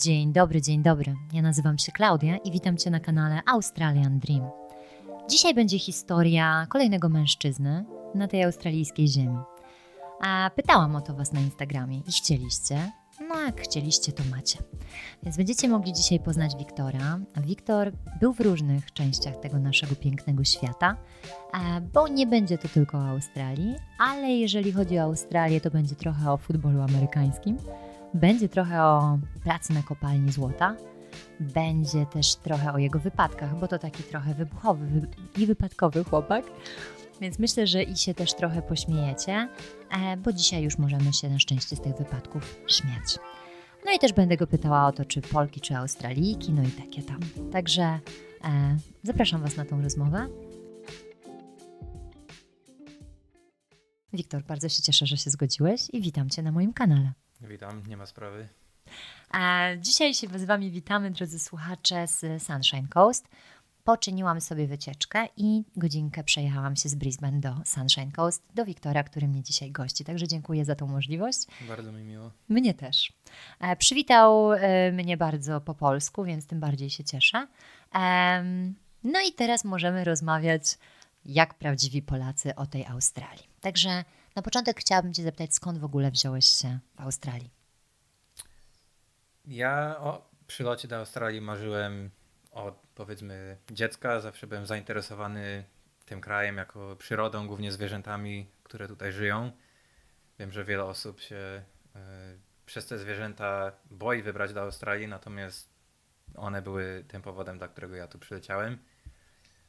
Dzień dobry, dzień dobry. Ja nazywam się Klaudia i witam Cię na kanale Australian Dream. Dzisiaj będzie historia kolejnego mężczyzny na tej australijskiej ziemi. A pytałam o to Was na Instagramie i chcieliście. No, jak chcieliście, to macie. Więc będziecie mogli dzisiaj poznać Wiktora. Wiktor był w różnych częściach tego naszego pięknego świata, e, bo nie będzie to tylko o Australii, ale jeżeli chodzi o Australię, to będzie trochę o futbolu amerykańskim, będzie trochę o pracy na kopalni złota, będzie też trochę o jego wypadkach, bo to taki trochę wybuchowy wy- i wypadkowy chłopak. Więc myślę, że i się też trochę pośmiejecie, e, bo dzisiaj już możemy się na szczęście z tych wypadków śmiać. No i też będę go pytała o to, czy Polki, czy Australijki, no i takie tam. Także e, zapraszam Was na tą rozmowę. Wiktor, bardzo się cieszę, że się zgodziłeś i witam Cię na moim kanale. Witam, nie ma sprawy. A dzisiaj się z Wami witamy, drodzy słuchacze z Sunshine Coast. Poczyniłam sobie wycieczkę i godzinkę przejechałam się z Brisbane do Sunshine Coast, do Wiktora, który mnie dzisiaj gości. Także dziękuję za tą możliwość. Bardzo mi miło. Mnie też. E, przywitał e, mnie bardzo po polsku, więc tym bardziej się cieszę. Em, no i teraz możemy rozmawiać jak prawdziwi Polacy o tej Australii. Także na początek chciałabym Cię zapytać, skąd w ogóle wziąłeś się w Australii? Ja o przylocie do Australii marzyłem od powiedzmy dziecka. Zawsze byłem zainteresowany tym krajem jako przyrodą, głównie zwierzętami, które tutaj żyją. Wiem, że wiele osób się e, przez te zwierzęta boi wybrać do Australii, natomiast one były tym powodem, dla którego ja tu przyleciałem.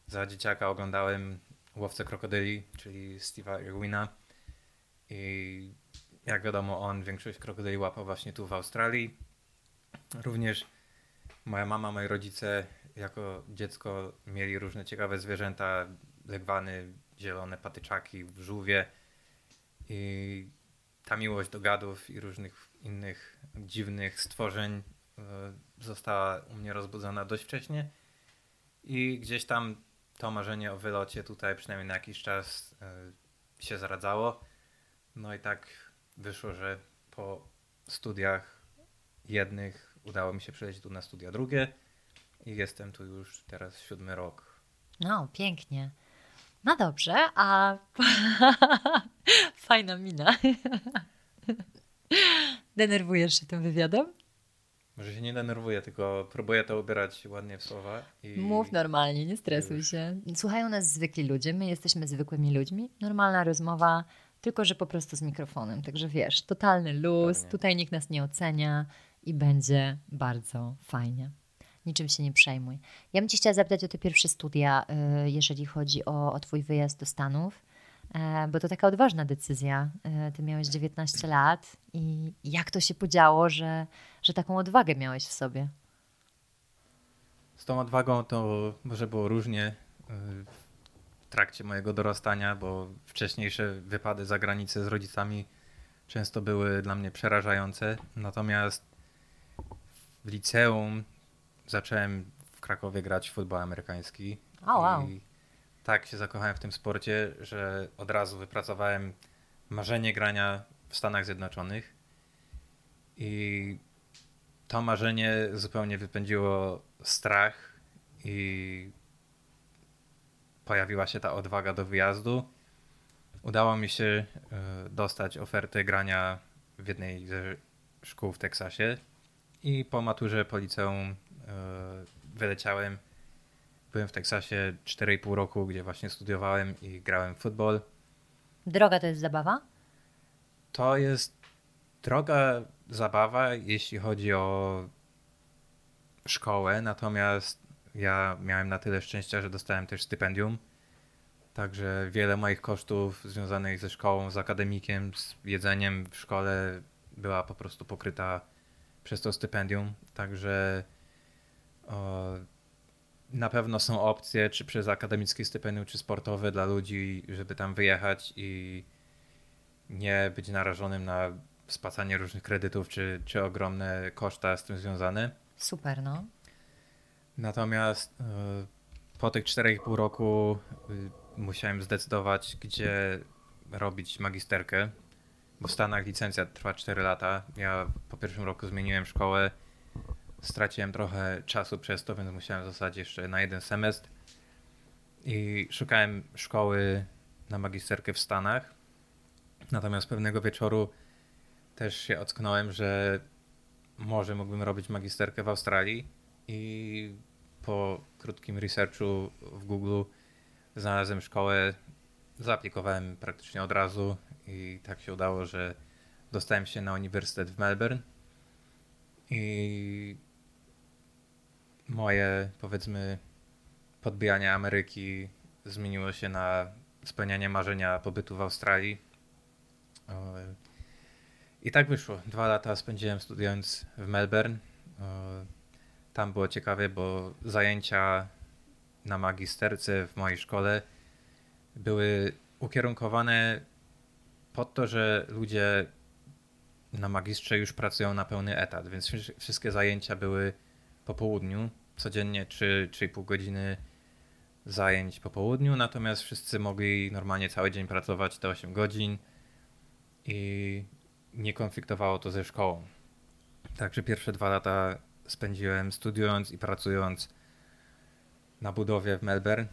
Za dzieciaka oglądałem Łowcę krokodyli, czyli Steve'a Irwina i jak wiadomo on większość krokodyli łapał właśnie tu w Australii. Również moja mama, moi rodzice jako dziecko mieli różne ciekawe zwierzęta, legwany, zielone patyczaki, żółwie i ta miłość do gadów i różnych innych dziwnych stworzeń e, została u mnie rozbudzona dość wcześnie i gdzieś tam to marzenie o wylocie tutaj przynajmniej na jakiś czas e, się zaradzało. No i tak wyszło, że po studiach jednych udało mi się przejść tu na studia drugie i jestem tu już teraz siódmy rok. No, pięknie. No dobrze, a fajna mina. Denerwujesz się tym wywiadem? Może się nie denerwuję, tylko próbuję to ubierać ładnie w słowa. I Mów normalnie, nie stresuj Już. się. Słuchają nas zwykli ludzie, my jesteśmy zwykłymi ludźmi. Normalna rozmowa, tylko że po prostu z mikrofonem. Także wiesz, totalny luz, Pewnie. tutaj nikt nas nie ocenia i będzie bardzo fajnie. Niczym się nie przejmuj. Ja bym Cię chciała zapytać o te pierwsze studia, y, jeżeli chodzi o, o Twój wyjazd do Stanów, e, bo to taka odważna decyzja. E, Ty miałeś 19 lat i jak to się podziało, że, że taką odwagę miałeś w sobie? Z tą odwagą to może było różnie y, trakcie mojego dorastania, bo wcześniejsze wypady za granicę z rodzicami często były dla mnie przerażające. Natomiast w liceum zacząłem w Krakowie grać w futbol amerykański. O, wow. I tak się zakochałem w tym sporcie, że od razu wypracowałem marzenie grania w Stanach Zjednoczonych. I to marzenie zupełnie wypędziło strach i pojawiła się ta odwaga do wyjazdu. Udało mi się e, dostać ofertę grania w jednej ze szkół w Teksasie i po maturze po liceum e, wyleciałem. Byłem w Teksasie 4,5 roku, gdzie właśnie studiowałem i grałem w futbol. Droga to jest zabawa? To jest droga zabawa, jeśli chodzi o szkołę, natomiast ja miałem na tyle szczęścia, że dostałem też stypendium. Także wiele moich kosztów związanych ze szkołą, z akademikiem, z jedzeniem w szkole była po prostu pokryta przez to stypendium. Także o, na pewno są opcje, czy przez akademickie stypendium, czy sportowe dla ludzi, żeby tam wyjechać i nie być narażonym na spłacanie różnych kredytów, czy, czy ogromne koszta z tym związane. Super, no. Natomiast y, po tych 4,5 roku y, musiałem zdecydować, gdzie robić magisterkę, bo w Stanach licencja trwa 4 lata. Ja po pierwszym roku zmieniłem szkołę, straciłem trochę czasu przez to, więc musiałem zostać jeszcze na jeden semestr. I szukałem szkoły na magisterkę w Stanach. Natomiast pewnego wieczoru też się ocknąłem, że może mógłbym robić magisterkę w Australii i po krótkim researchu w Google znalazłem szkołę, zaaplikowałem praktycznie od razu i tak się udało, że dostałem się na uniwersytet w Melbourne i moje powiedzmy podbijanie Ameryki zmieniło się na spełnianie marzenia pobytu w Australii. I tak wyszło. Dwa lata spędziłem studiując w Melbourne. Tam było ciekawie, bo zajęcia na magisterce w mojej szkole były ukierunkowane pod to, że ludzie na magistrze już pracują na pełny etat, więc wszystkie zajęcia były po południu, codziennie 3-3,5 godziny zajęć po południu, natomiast wszyscy mogli normalnie cały dzień pracować te 8 godzin i nie konfliktowało to ze szkołą. Także pierwsze dwa lata spędziłem studiując i pracując na budowie w Melbourne.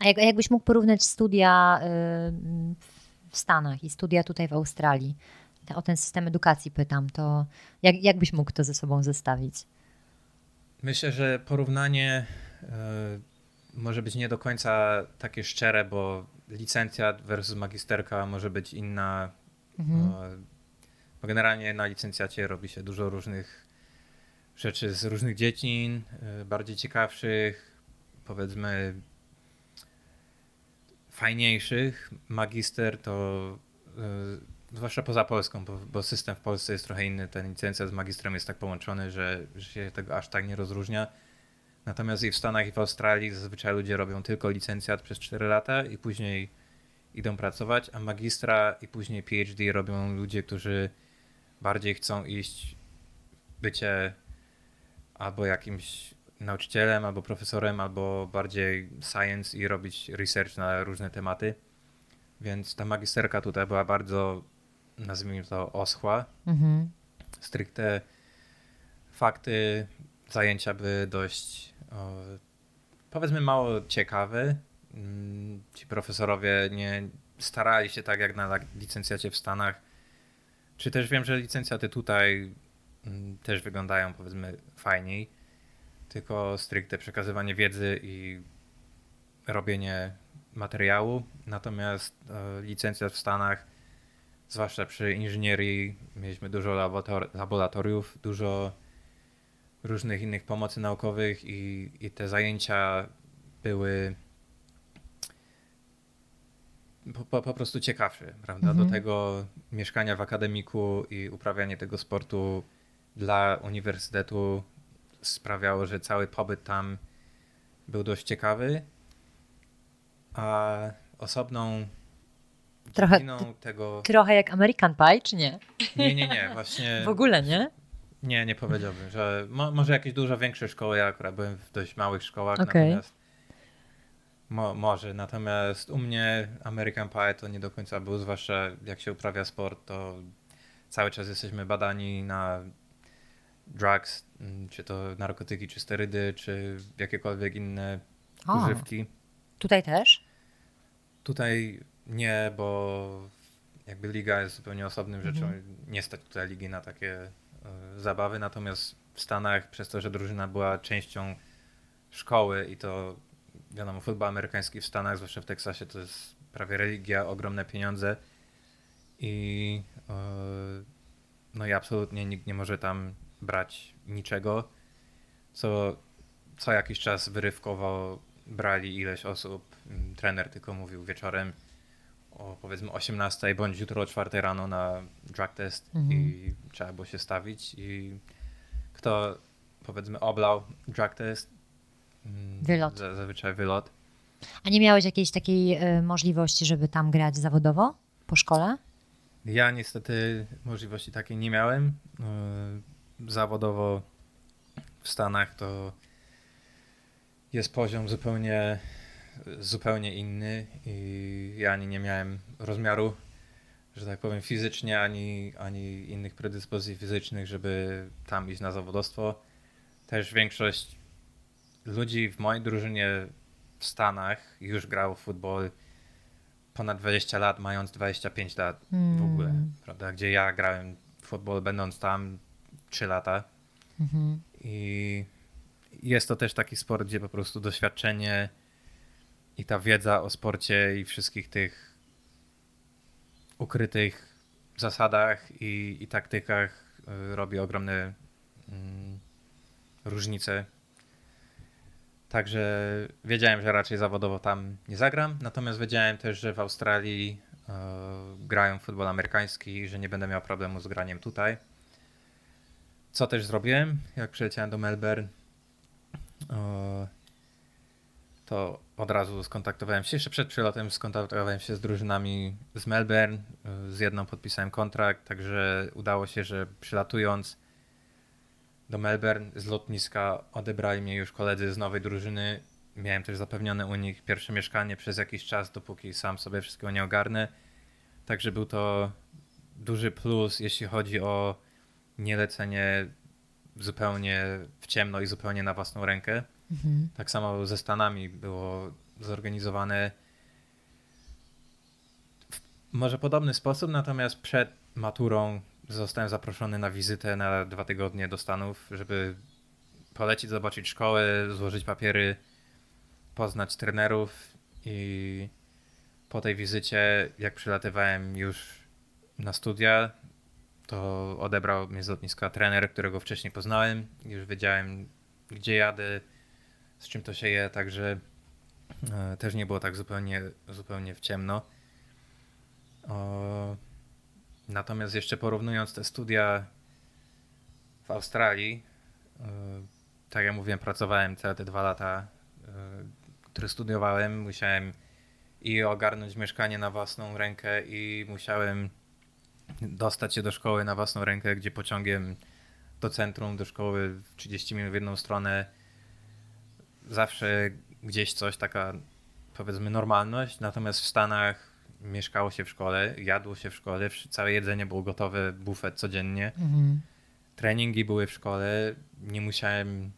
A jak, jakbyś mógł porównać studia w Stanach i studia tutaj w Australii, o ten system edukacji pytam, to jak, jak byś mógł to ze sobą zestawić? Myślę, że porównanie e, może być nie do końca takie szczere, bo licencjat versus magisterka może być inna. Mhm. Generalnie na licencjacie robi się dużo różnych rzeczy z różnych dziedzin, e, bardziej ciekawszych, powiedzmy fajniejszych. Magister to e, zwłaszcza poza Polską, bo, bo, system w Polsce jest trochę inny. Ten licencja z magistrem jest tak połączony, że, że się tego aż tak nie rozróżnia. Natomiast i w Stanach, i w Australii zazwyczaj ludzie robią tylko licencjat przez 4 lata i później idą pracować, a magistra i później PhD robią ludzie, którzy bardziej chcą iść bycie albo jakimś nauczycielem, albo profesorem, albo bardziej science i robić research na różne tematy. Więc ta magisterka tutaj była bardzo, nazwijmy to, oschła. Mhm. Stricte fakty, zajęcia były dość, o, powiedzmy, mało ciekawe. Mm, ci profesorowie nie starali się tak jak na licencjacie w Stanach. Czy też wiem, że licencjaty tutaj mm, też wyglądają, powiedzmy, fajniej tylko stricte przekazywanie wiedzy i robienie materiału. Natomiast e, licencja w Stanach, zwłaszcza przy inżynierii, mieliśmy dużo laboratoriów, dużo różnych innych pomocy naukowych i, i te zajęcia były po, po prostu ciekawsze, prawda? Mhm. Do tego mieszkania w akademiku i uprawianie tego sportu dla uniwersytetu sprawiało, że cały pobyt tam był dość ciekawy. A osobną trochę, tego. Trochę jak American Pie, czy nie? Nie, nie, nie, właśnie. w ogóle nie? Nie, nie powiedziałbym, że mo, może jakieś dużo większe szkoły, ja akurat byłem w dość małych szkołach, okay. natomiast mo, może, natomiast u mnie American Pie to nie do końca był, zwłaszcza jak się uprawia sport, to cały czas jesteśmy badani na drugs, mm, czy to narkotyki, czy sterydy, czy jakiekolwiek inne o, używki. Tutaj też? Tutaj nie, bo jakby liga jest zupełnie osobnym mhm. rzeczą. Nie stać tutaj ligi na takie y, zabawy, natomiast w Stanach, przez to, że drużyna była częścią szkoły i to wiadomo, futbol amerykański w Stanach, zwłaszcza w Teksasie, to jest prawie religia, ogromne pieniądze i y, no i absolutnie nikt nie może tam brać niczego, co co jakiś czas wyrywkowo brali ileś osób. Mm, trener tylko mówił wieczorem o powiedzmy 18 bądź jutro o 4 rano na drug test mhm. i trzeba było się stawić i kto powiedzmy oblał drug test wylot. zazwyczaj wylot. A nie miałeś jakiejś takiej y, możliwości, żeby tam grać zawodowo po szkole? Ja niestety możliwości takiej nie miałem. Y, zawodowo w Stanach to jest poziom zupełnie, zupełnie inny i ja ani nie miałem rozmiaru, że tak powiem, fizycznie, ani, ani innych predyspozycji fizycznych, żeby tam iść na zawodowstwo. Też większość ludzi w mojej drużynie w Stanach już grało w futbol ponad 20 lat, mając 25 lat w ogóle, Mm. prawda? Gdzie ja grałem w futbol będąc tam 3 lata. Mhm. I jest to też taki sport, gdzie po prostu doświadczenie i ta wiedza o sporcie i wszystkich tych ukrytych zasadach i, i taktykach y, robi ogromne mm, różnice. Także wiedziałem, że raczej zawodowo tam nie zagram, natomiast wiedziałem też, że w Australii e, grają futbol amerykański i że nie będę miał problemu z graniem tutaj. Co też zrobiłem, jak przyleciałem do Melbourne, e, to od razu skontaktowałem się, jeszcze przed przylotem skontaktowałem się z drużynami z Melbourne, e, z jedną podpisałem kontrakt, także udało się, że przylatując do Melbourne z lotniska odebrali mnie już koledzy z nowej drużyny. Miałem też zapewnione u nich pierwsze mieszkanie przez jakiś czas, dopóki sam sobie wszystkiego nie ogarnę. Także był to duży plus, jeśli chodzi o nielecenie zupełnie w ciemno i zupełnie na własną rękę. Mhm. Tak samo ze Stanami było zorganizowane w może podobny sposób, natomiast przed maturą zostałem zaproszony na wizytę na dwa tygodnie do Stanów, żeby polecić, zobaczyć szkołę, złożyć papiery, poznać trenerów i po tej wizycie, jak przylatywałem już na studia, to odebrał mnie z lotniska trener, którego wcześniej poznałem. Już wiedziałem, gdzie jadę, z czym to się je, także e, też nie było tak zupełnie, zupełnie w ciemno. Natomiast jeszcze porównując te studia w Australii, e, tak jak mówiłem, pracowałem całe te dwa lata, e, które studiowałem. Musiałem i ogarnąć mieszkanie na własną rękę i musiałem dostać się do szkoły na własną rękę, gdzie pociągiem do centrum, do szkoły w 30 minut w jedną stronę. Zawsze gdzieś coś, taka powiedzmy normalność, natomiast w Stanach mieszkało się w szkole, jadło się w szkole, całe jedzenie było gotowe, bufet codziennie. Mhm. Treningi były w szkole, nie musiałem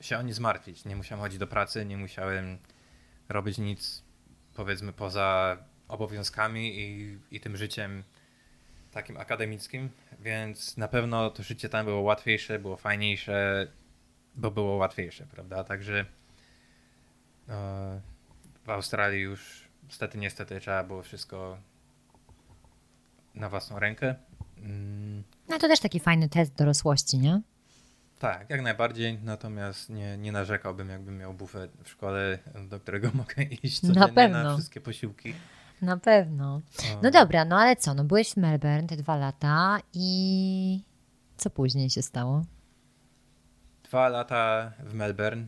się o nic zmartwić, nie musiałem chodzić do pracy, nie musiałem robić nic powiedzmy poza obowiązkami i, i tym życiem takim akademickim, więc na pewno to życie tam było łatwiejsze, było fajniejsze, bo było łatwiejsze, prawda? Także e, w Australii już niestety, niestety trzeba było wszystko na własną rękę. Mm, No to też taki fajny test dorosłości, nie? tak, jak najbardziej, natomiast nie, nie narzekałbym, jakbym miał bufet w szkole, do którego mogę iść Na codziennie na, pewno. wszystkie posiłki. Na pewno. No dobra, no ale co? No byłeś w Melbourne te dwa lata i co później się stało? Dwa lata w Melbourne.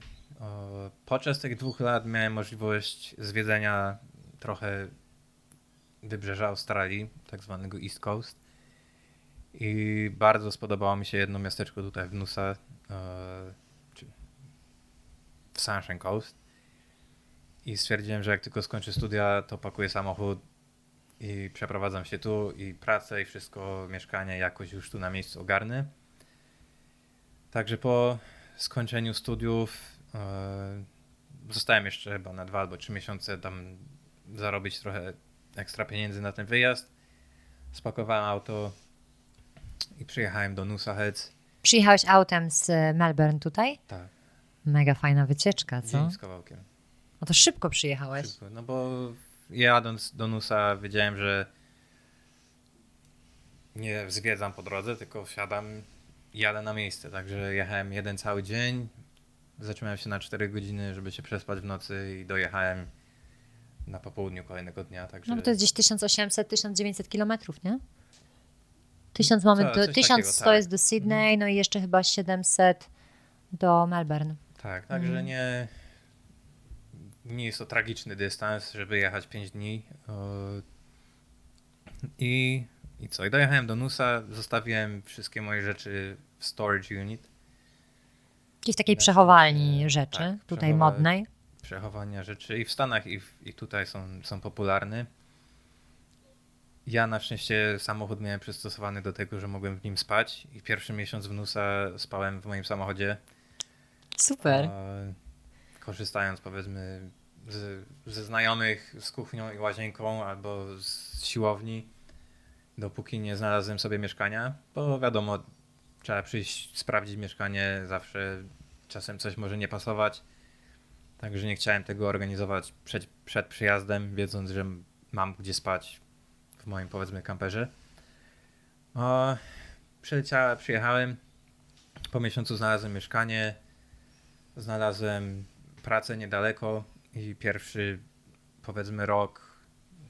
Podczas tych dwóch lat miałem możliwość zwiedzenia trochę wybrzeża Australii, tak zwanego East Coast. I bardzo spodobało mi się jedno miasteczko tutaj w Nusa, e, w Sunshine Coast. I stwierdziłem, że jak tylko skończę studia, to pakuję samochód i przeprowadzam się tu i pracę i wszystko, mieszkanie jakoś już tu na miejscu ogarnę. Także po skończeniu studiów e, zostałem jeszcze chyba na dwa albo trzy miesiące tam zarobić trochę ekstra pieniędzy na ten wyjazd. Spakowałem auto i przyjechałem do Nusa Heads. Przyjechałeś autem z Melbourne tutaj? Tak, Mega fajna wycieczka, co? dzień z kawałkiem. No to szybko przyjechałeś. Szybko. No bo jadąc do Nusa wiedziałem, że nie zwiedzam po drodze, tylko wsiadam i jadę na miejsce. Także jechałem jeden cały dzień. Zatrzymałem się na 4 godziny, żeby się przespać w nocy i dojechałem na popołudniu kolejnego dnia. Także No bo to jest gdzieś 1800-1900 kilometrów, nie? 1000 mamy Co- do, coś 1000 takiego, tak. jest do Sydney, no i jeszcze chyba 700 do Melbourne. Tak, także Mhm. nie, nie jest to tragiczny dystans, żeby jechać 5 dni. I, I co? I dojechałem do Nusa, zostawiłem wszystkie moje rzeczy w storage unit. Jakiejś takiej przechowalni rzeczy, tak, tutaj przechowa- modnej. Przechowania rzeczy i w Stanach, i, w, i tutaj są, są popularne. Ja na szczęście samochód miałem przystosowany do tego, że mogłem w nim spać i pierwszy miesiąc wnusa spałem w moim samochodzie. Super. E, korzystając powiedzmy z, ze znajomych z kuchnią i łazienką albo z siłowni, dopóki nie znalazłem sobie mieszkania, bo wiadomo, trzeba przyjść, sprawdzić mieszkanie, zawsze czasem coś może nie pasować. Także nie chciałem tego organizować przed, przed przyjazdem, wiedząc, że mam gdzie spać w moim powiedzmy kamperze. O, przyjechałem, po miesiącu znalazłem mieszkanie, znalazłem pracę niedaleko i pierwszy powiedzmy rok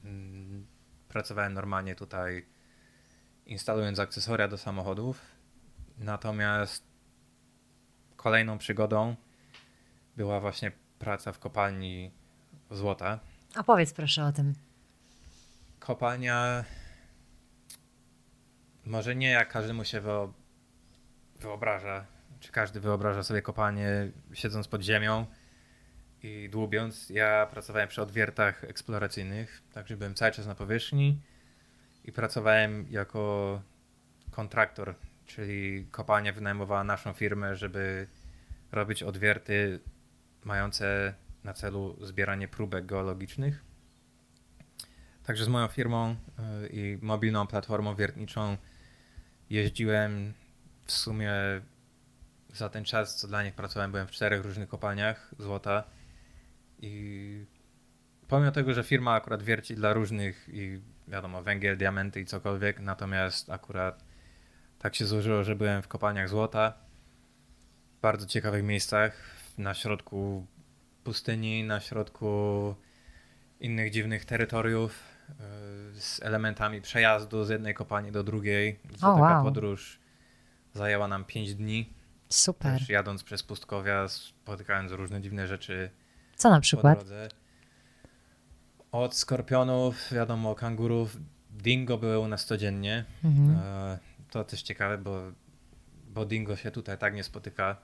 mm, pracowałem normalnie tutaj instalując akcesoria do samochodów. Natomiast kolejną przygodą była właśnie praca w kopalni złota. A powiedz proszę o tym. Kopalnia może nie jak każdemu się wyo- wyobraża, czy każdy wyobraża sobie kopalnię siedząc pod ziemią i dłubiąc. Ja pracowałem przy odwiertach eksploracyjnych, także byłem cały czas na powierzchni i pracowałem jako kontraktor, czyli kopalnia wynajmowała naszą firmę, żeby robić odwierty mające na celu zbieranie próbek geologicznych. Także z moją firmą y, i mobilną platformą wiertniczą jeździłem w sumie za ten czas, co dla nich pracowałem, byłem w czterech różnych kopalniach złota i pomimo tego, że firma akurat wierci dla różnych i wiadomo, węgiel, diamenty i cokolwiek, natomiast akurat tak się złożyło, że byłem w kopalniach złota, w bardzo ciekawych miejscach, na środku pustyni, na środku innych dziwnych terytoriów, yy, z elementami przejazdu z jednej kopalni do drugiej. To O, taka wow. podróż zajęła nam 5 dni. Super. Też jadąc przez pustkowia, spotykając różne dziwne rzeczy Co na przykład? Od skorpionów, wiadomo, kangurów, dingo były u nas codziennie. Mhm. E, To też ciekawe, bo, bo dingo się tutaj tak nie spotyka.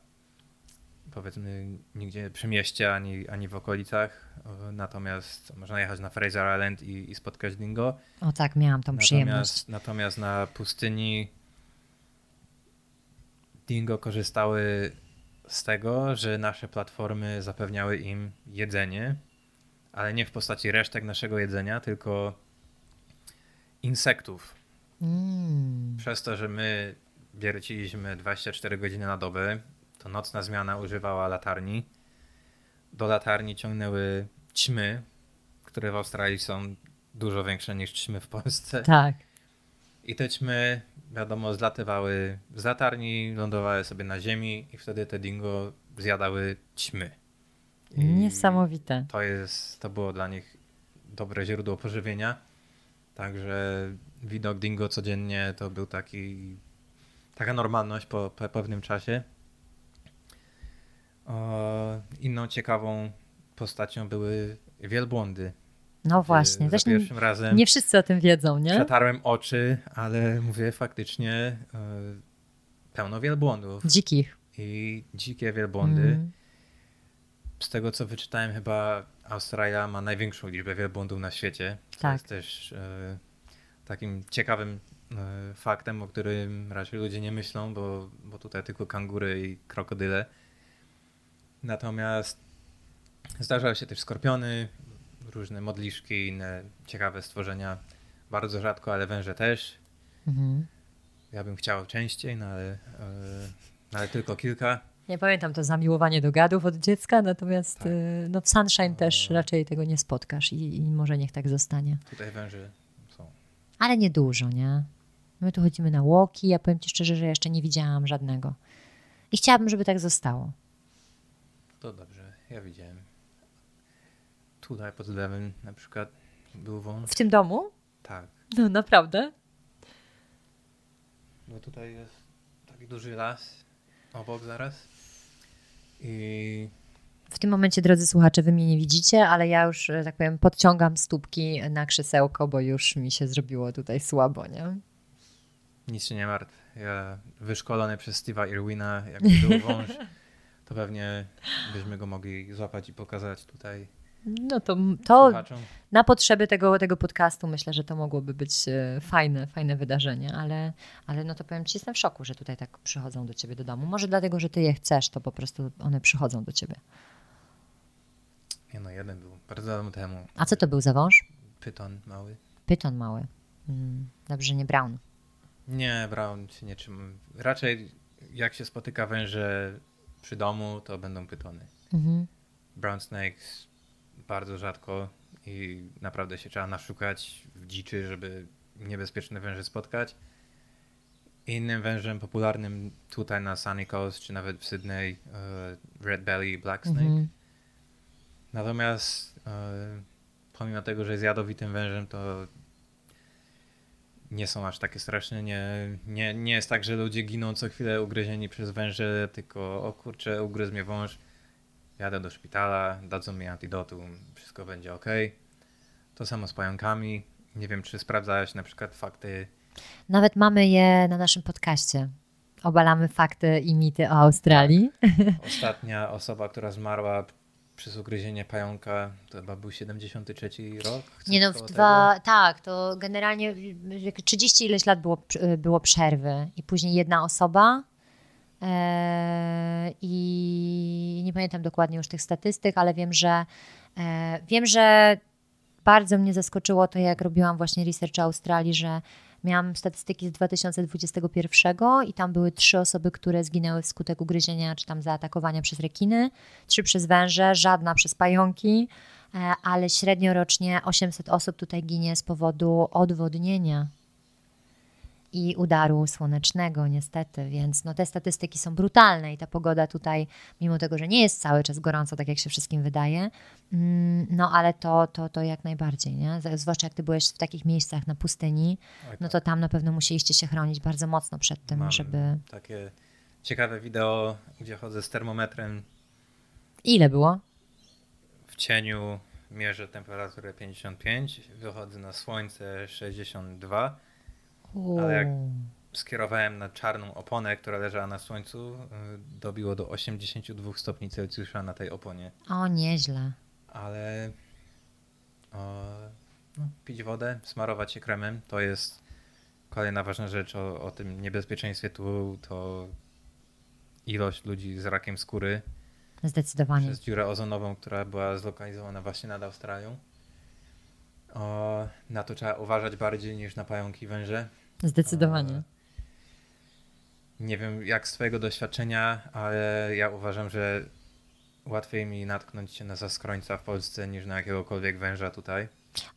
Powiedzmy nigdzie przy mieście ani, ani w okolicach. Natomiast można jechać na Fraser Island i, i spotkać dingo. O tak, miałam tą przyjemność. Natomiast, natomiast na pustyni dingo korzystały z tego, że nasze platformy zapewniały im jedzenie, ale nie w postaci resztek naszego jedzenia, tylko insektów. Mm. Przez to, że my wierciliśmy 24 godziny na dobę, to nocna zmiana używała latarni. Do latarni ciągnęły ćmy, które w Australii są dużo większe niż ćmy w Polsce. Tak. I te ćmy, wiadomo, zlatywały z latarni, lądowały sobie na ziemi i wtedy te dingo zjadały ćmy. I Niesamowite. To, jest, to było dla nich dobre źródło pożywienia. Także widok dingo codziennie to był taki, taka normalność po, po pewnym czasie. Inną ciekawą postacią były wielbłądy. No właśnie. Za Też nie, razem nie wszyscy o tym wiedzą, nie? przetarłem oczy, ale mówię faktycznie e, pełno wielbłądów Dzikich. i dzikie wielbłądy. Mm. Z tego co wyczytałem, chyba Australia ma największą liczbę wielbłądów na świecie. To Tak. jest też e, takim ciekawym e, faktem, o którym raczej ludzie nie myślą, bo, bo tutaj tylko kangury i krokodyle. Natomiast zdarzały się też skorpiony, różne modliszki, inne ciekawe stworzenia. Bardzo rzadko, ale węże też. Mhm. Ja bym chciał częściej, no ale, no ale tylko kilka. Nie pamiętam to zamiłowanie do gadów od dziecka, natomiast Tak. y, no w Sunshine też O. raczej tego nie spotkasz i, i może niech tak zostanie. Tutaj węże są. Ale nie dużo, nie? My tu chodzimy na łoki, ja powiem Ci szczerze, że jeszcze nie widziałam żadnego. I chciałabym, żeby tak zostało. To dobrze, ja widziałem. Tutaj pod lewym na przykład był wąż. W tym domu? Tak, No naprawdę? bo tutaj jest taki duży las obok zaraz. I W tym momencie, drodzy słuchacze, wy mnie nie widzicie, ale ja już, że tak powiem, podciągam stópki na krzesełko, bo już mi się zrobiło tutaj słabo, nie? nic się nie martw. Ja wyszkolony przez Steve'a Irwina, jakby był wąż, to pewnie byśmy go mogli złapać i pokazać tutaj. No to, to słuchaczom. na potrzeby tego, tego podcastu myślę, że to mogłoby być e, fajne, fajne wydarzenie, ale, ale no to powiem Ci, jestem w szoku, że tutaj tak przychodzą do Ciebie do domu. Może dlatego, że Ty je chcesz, to po prostu one przychodzą do Ciebie. Nie no, jeden był bardzo dawno temu. A co to był za wąż? Pyton mały. Pyton mały. Mm, dobrze, nie brown. Nie, Brown się nie trzymam. Raczej jak się spotyka węże przy domu, to będą pytony. Mhm. Brown snakes bardzo rzadko i naprawdę się trzeba naszukać w dziczy, żeby niebezpieczne węże spotkać. Innym wężem popularnym tutaj na Sunny Coast, czy nawet w Sydney, e, Red Belly Black Snake. Mhm. Natomiast e, pomimo tego, że jest jadowitym wężem, to nie są aż takie straszne. Nie, nie, nie jest tak, że ludzie giną co chwilę ugryzieni przez węże, tylko o kurczę, ugryzł mnie wąż, jadę do szpitala, dadzą mi antidotum, wszystko będzie ok. To samo z pająkami. Nie wiem, czy sprawdzałeś na przykład fakty. Nawet mamy je na naszym podcaście. Obalamy fakty i mity o Australii. Ostatnia osoba, która zmarła przez ugryzienie pająka, to chyba był 73 rok. Nie no, w dwa, tak, to generalnie jak 30 ileś lat było, było przerwy i później jedna osoba e, i nie pamiętam dokładnie już tych statystyk, ale wiem, że e, wiem, że bardzo mnie zaskoczyło to, jak robiłam właśnie research Australii, że miałam statystyki z 2021 i tam były trzy osoby, które zginęły wskutek ugryzienia czy tam zaatakowania przez rekiny, trzy przez węże, żadna przez pająki, e, ale średnio rocznie 800 osób tutaj ginie z powodu odwodnienia i udaru słonecznego, niestety, więc no te statystyki są brutalne i ta pogoda tutaj, mimo tego, że nie jest cały czas gorąco, tak jak się wszystkim wydaje, mm, no ale to, to, to jak najbardziej, nie? Zwłaszcza jak ty byłeś w takich miejscach na pustyni, no tak. to tam na pewno musieliście się chronić bardzo mocno przed tym, Mam żeby... takie ciekawe wideo, gdzie chodzę z termometrem Ile było? w cieniu, mierzę temperaturę 55, wychodzę na słońce 62, Ale jak- skierowałem na czarną oponę, która leżała na słońcu, y, dobiło do 82 stopni Celsjusza na tej oponie. O, nieźle. Ale o, no, pić wodę, smarować się kremem, to jest kolejna ważna rzecz o, o tym niebezpieczeństwie tu, to ilość ludzi z rakiem skóry Zdecydowanie. przez dziurę ozonową, która była zlokalizowana właśnie nad Australią. O, na to trzeba uważać bardziej niż na pająki węże. Zdecydowanie. Nie wiem jak z Twojego doświadczenia, ale ja uważam, że łatwiej mi natknąć się na zaskrońca w Polsce niż na jakiegokolwiek węża tutaj.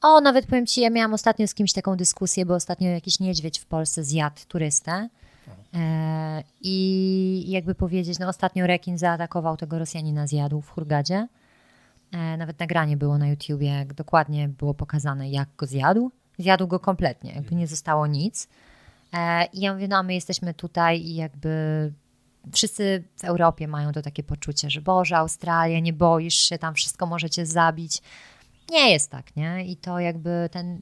O, nawet powiem Ci, ja miałam ostatnio z kimś taką dyskusję, bo ostatnio jakiś niedźwiedź w Polsce zjadł turystę. E, I jakby powiedzieć, no ostatnio rekin zaatakował tego Rosjanina, zjadł w Hurgadzie. E, nawet nagranie było na YouTubie, jak dokładnie było pokazane, jak go zjadł. Zjadł go kompletnie, jakby nie zostało nic. E, I ja mówię, no a my jesteśmy tutaj i jakby wszyscy w Europie mają to takie poczucie, że Boże, Australia, nie boisz się, tam wszystko możecie zabić. Nie jest tak, nie? I to jakby ten.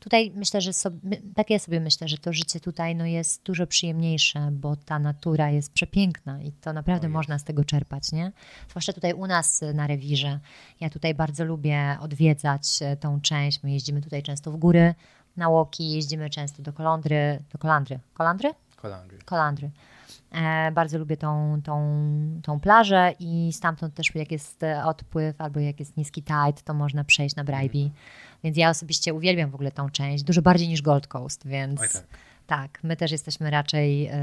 Tutaj myślę, że sobie, tak ja sobie myślę, że to życie tutaj no, jest dużo przyjemniejsze, bo ta natura jest przepiękna i to naprawdę można z tego czerpać, nie? Zwłaszcza tutaj u nas y, na rewirze. Ja tutaj bardzo lubię odwiedzać e, tą część. My jeździmy tutaj często w góry, na łoki, jeździmy często do Kolądry, do Kolandry. Kolandry? Kolandry. Kolandry. E, bardzo lubię tą, tą, tą plażę i stamtąd też jak jest e, odpływ albo jak jest niski tide, to można przejść na Bribie. Więc ja osobiście uwielbiam w ogóle tą część, dużo bardziej niż Gold Coast, więc Oj tak. tak, my też jesteśmy raczej e,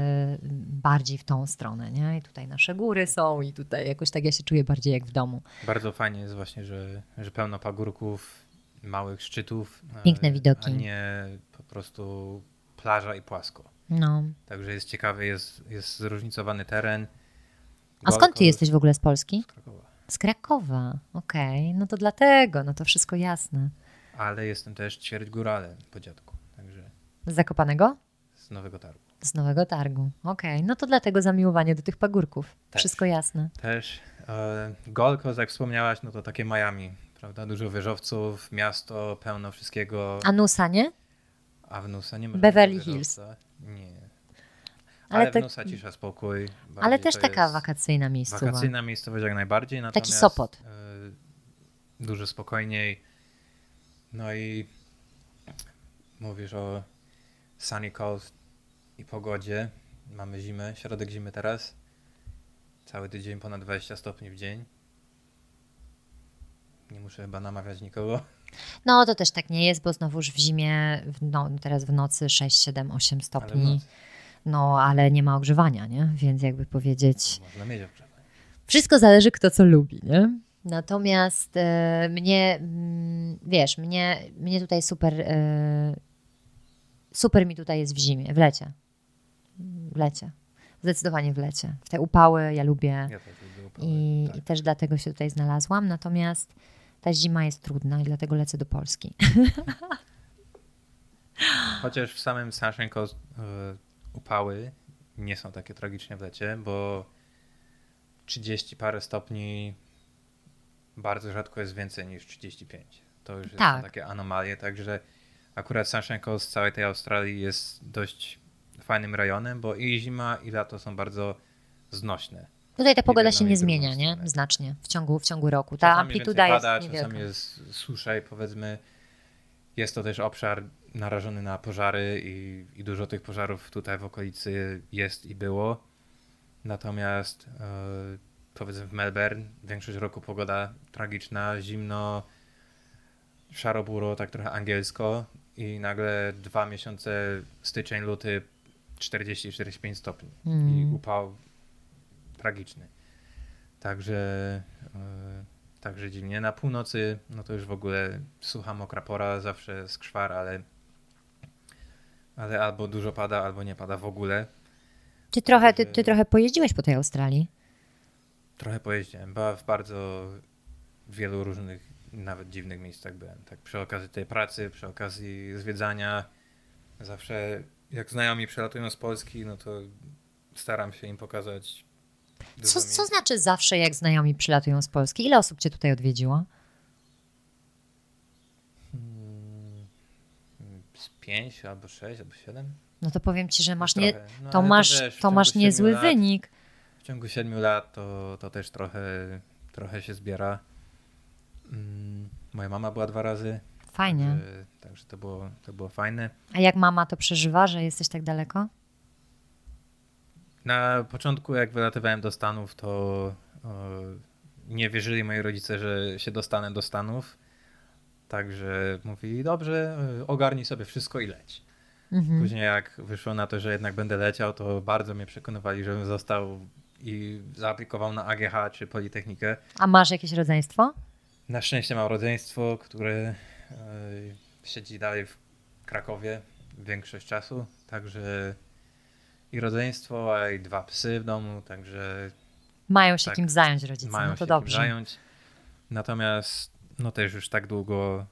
bardziej w tą stronę, nie? I tutaj nasze góry są i tutaj jakoś tak ja się czuję bardziej jak w domu. Bardzo fajnie jest właśnie, że, że pełno pagórków, małych szczytów. a- Piękne widoki. A nie po prostu plaża i płasko. No. Także jest ciekawy, jest, jest zróżnicowany teren. A skąd ty jesteś w ogóle z Polski? Coast, Krakowa. Z Krakowa, okej, no to dlatego, no to wszystko jasne. Ale jestem też ćwierć góralem po dziadku, także Z Zakopanego? z Nowego Targu. Z Nowego Targu. Okej, no to dlatego zamiłowanie do tych pagórków. Też. Wszystko jasne. Też e, Gold Coast, jak wspomniałaś, no to takie Miami, prawda? Dużo wieżowców, miasto, pełno wszystkiego. A Nusa, nie? A w Nusa nie ma Beverly Hills. Nie. Ale Ale, tak- w Nusa cisza, spokój. Ale Bardziej też to taka wakacyjna miejscowa. Wakacyjna miejscowość jak najbardziej. Natomiast, Sopot. e, dużo spokojniej. No i mówisz o sunny coast i pogodzie. Mamy zimę, środek zimy teraz. Cały tydzień ponad 20 stopni w dzień. Nie muszę chyba namawiać nikogo. No to też tak nie jest, bo znowuż w zimie, no, teraz w nocy 6, 7, 8 Ale w stopni. nocy No ale nie ma ogrzewania, nie? Więc jakby powiedzieć, można mieć ogrzewanie. wszystko zależy kto co lubi, nie? Natomiast e, mnie, mm, wiesz, mnie, mnie tutaj super, e, super mi tutaj jest w zimie, w lecie. W lecie. Zdecydowanie w lecie. W te upały ja lubię Ja upały, i, tak. i też dlatego się tutaj znalazłam. Natomiast ta zima jest trudna i dlatego lecę do Polski. Chociaż w samym Coast y, upały nie są takie tragicznie w lecie, bo 30 parę stopni bardzo rzadko jest więcej niż 35. To już Tak. takie anomalie, także akurat Sunshine Coast z całej tej Australii jest dość fajnym rejonem, bo i zima i lato są bardzo znośne. Tutaj ta pogoda się nie zmienia, nie? Znacznie w ciągu, w ciągu roku. Ta Czasami amplituda jest pada, niewielka. czasami jest susza i powiedzmy jest to też obszar narażony na pożary i, i dużo tych pożarów tutaj w okolicy jest i było. Natomiast e, powiedzmy w Melbourne większość roku pogoda tragiczna, zimno, szaro-buro, tak trochę angielsko i nagle dwa miesiące styczeń, luty 40-45 stopni i Mm. upał tragiczny. Także, e, także dziwnie. Na północy, no to już w ogóle sucha, mokra pora, zawsze skwar, ale, ale albo dużo pada, albo nie pada w ogóle. Ty trochę, ty, ty trochę pojeździłeś po tej Australii. Trochę pojeździłem, bo w bardzo wielu różnych, nawet dziwnych miejscach byłem. Tak przy okazji tej pracy, przy okazji zwiedzania. Zawsze jak znajomi przelatują z Polski, no to staram się im pokazać Co, co znaczy zawsze, jak znajomi przylatują z Polski? Ile osób cię tutaj odwiedziło? Mm, Z pięć albo sześć albo siedem. No to powiem ci, że masz nie, Trochę. No, to ale masz, wiesz, to ciągu masz niezły lat- wynik. W ciągu siedmiu lat to, to też trochę, trochę się zbiera. Mm, Moja mama była dwa razy. Fajnie. Także, także to, było, to było fajne. A jak mama to przeżywa, że jesteś tak daleko? Na początku, jak wylatywałem do Stanów, to o, nie wierzyli moi rodzice, że się dostanę do Stanów. Także mówili, dobrze, ogarnij sobie wszystko i leć. Mhm. Później jak wyszło na to, że jednak będę leciał, to bardzo mnie przekonywali, żebym został i zaaplikował na AGH czy Politechnikę. A masz jakieś rodzeństwo? Na szczęście mam rodzeństwo, które e, siedzi dalej w Krakowie większość czasu, także i rodzeństwo, a i dwa psy w domu, także Mają się Tak. kim zająć rodzice, mają no to się dobrze. zająć. Natomiast no też już tak długo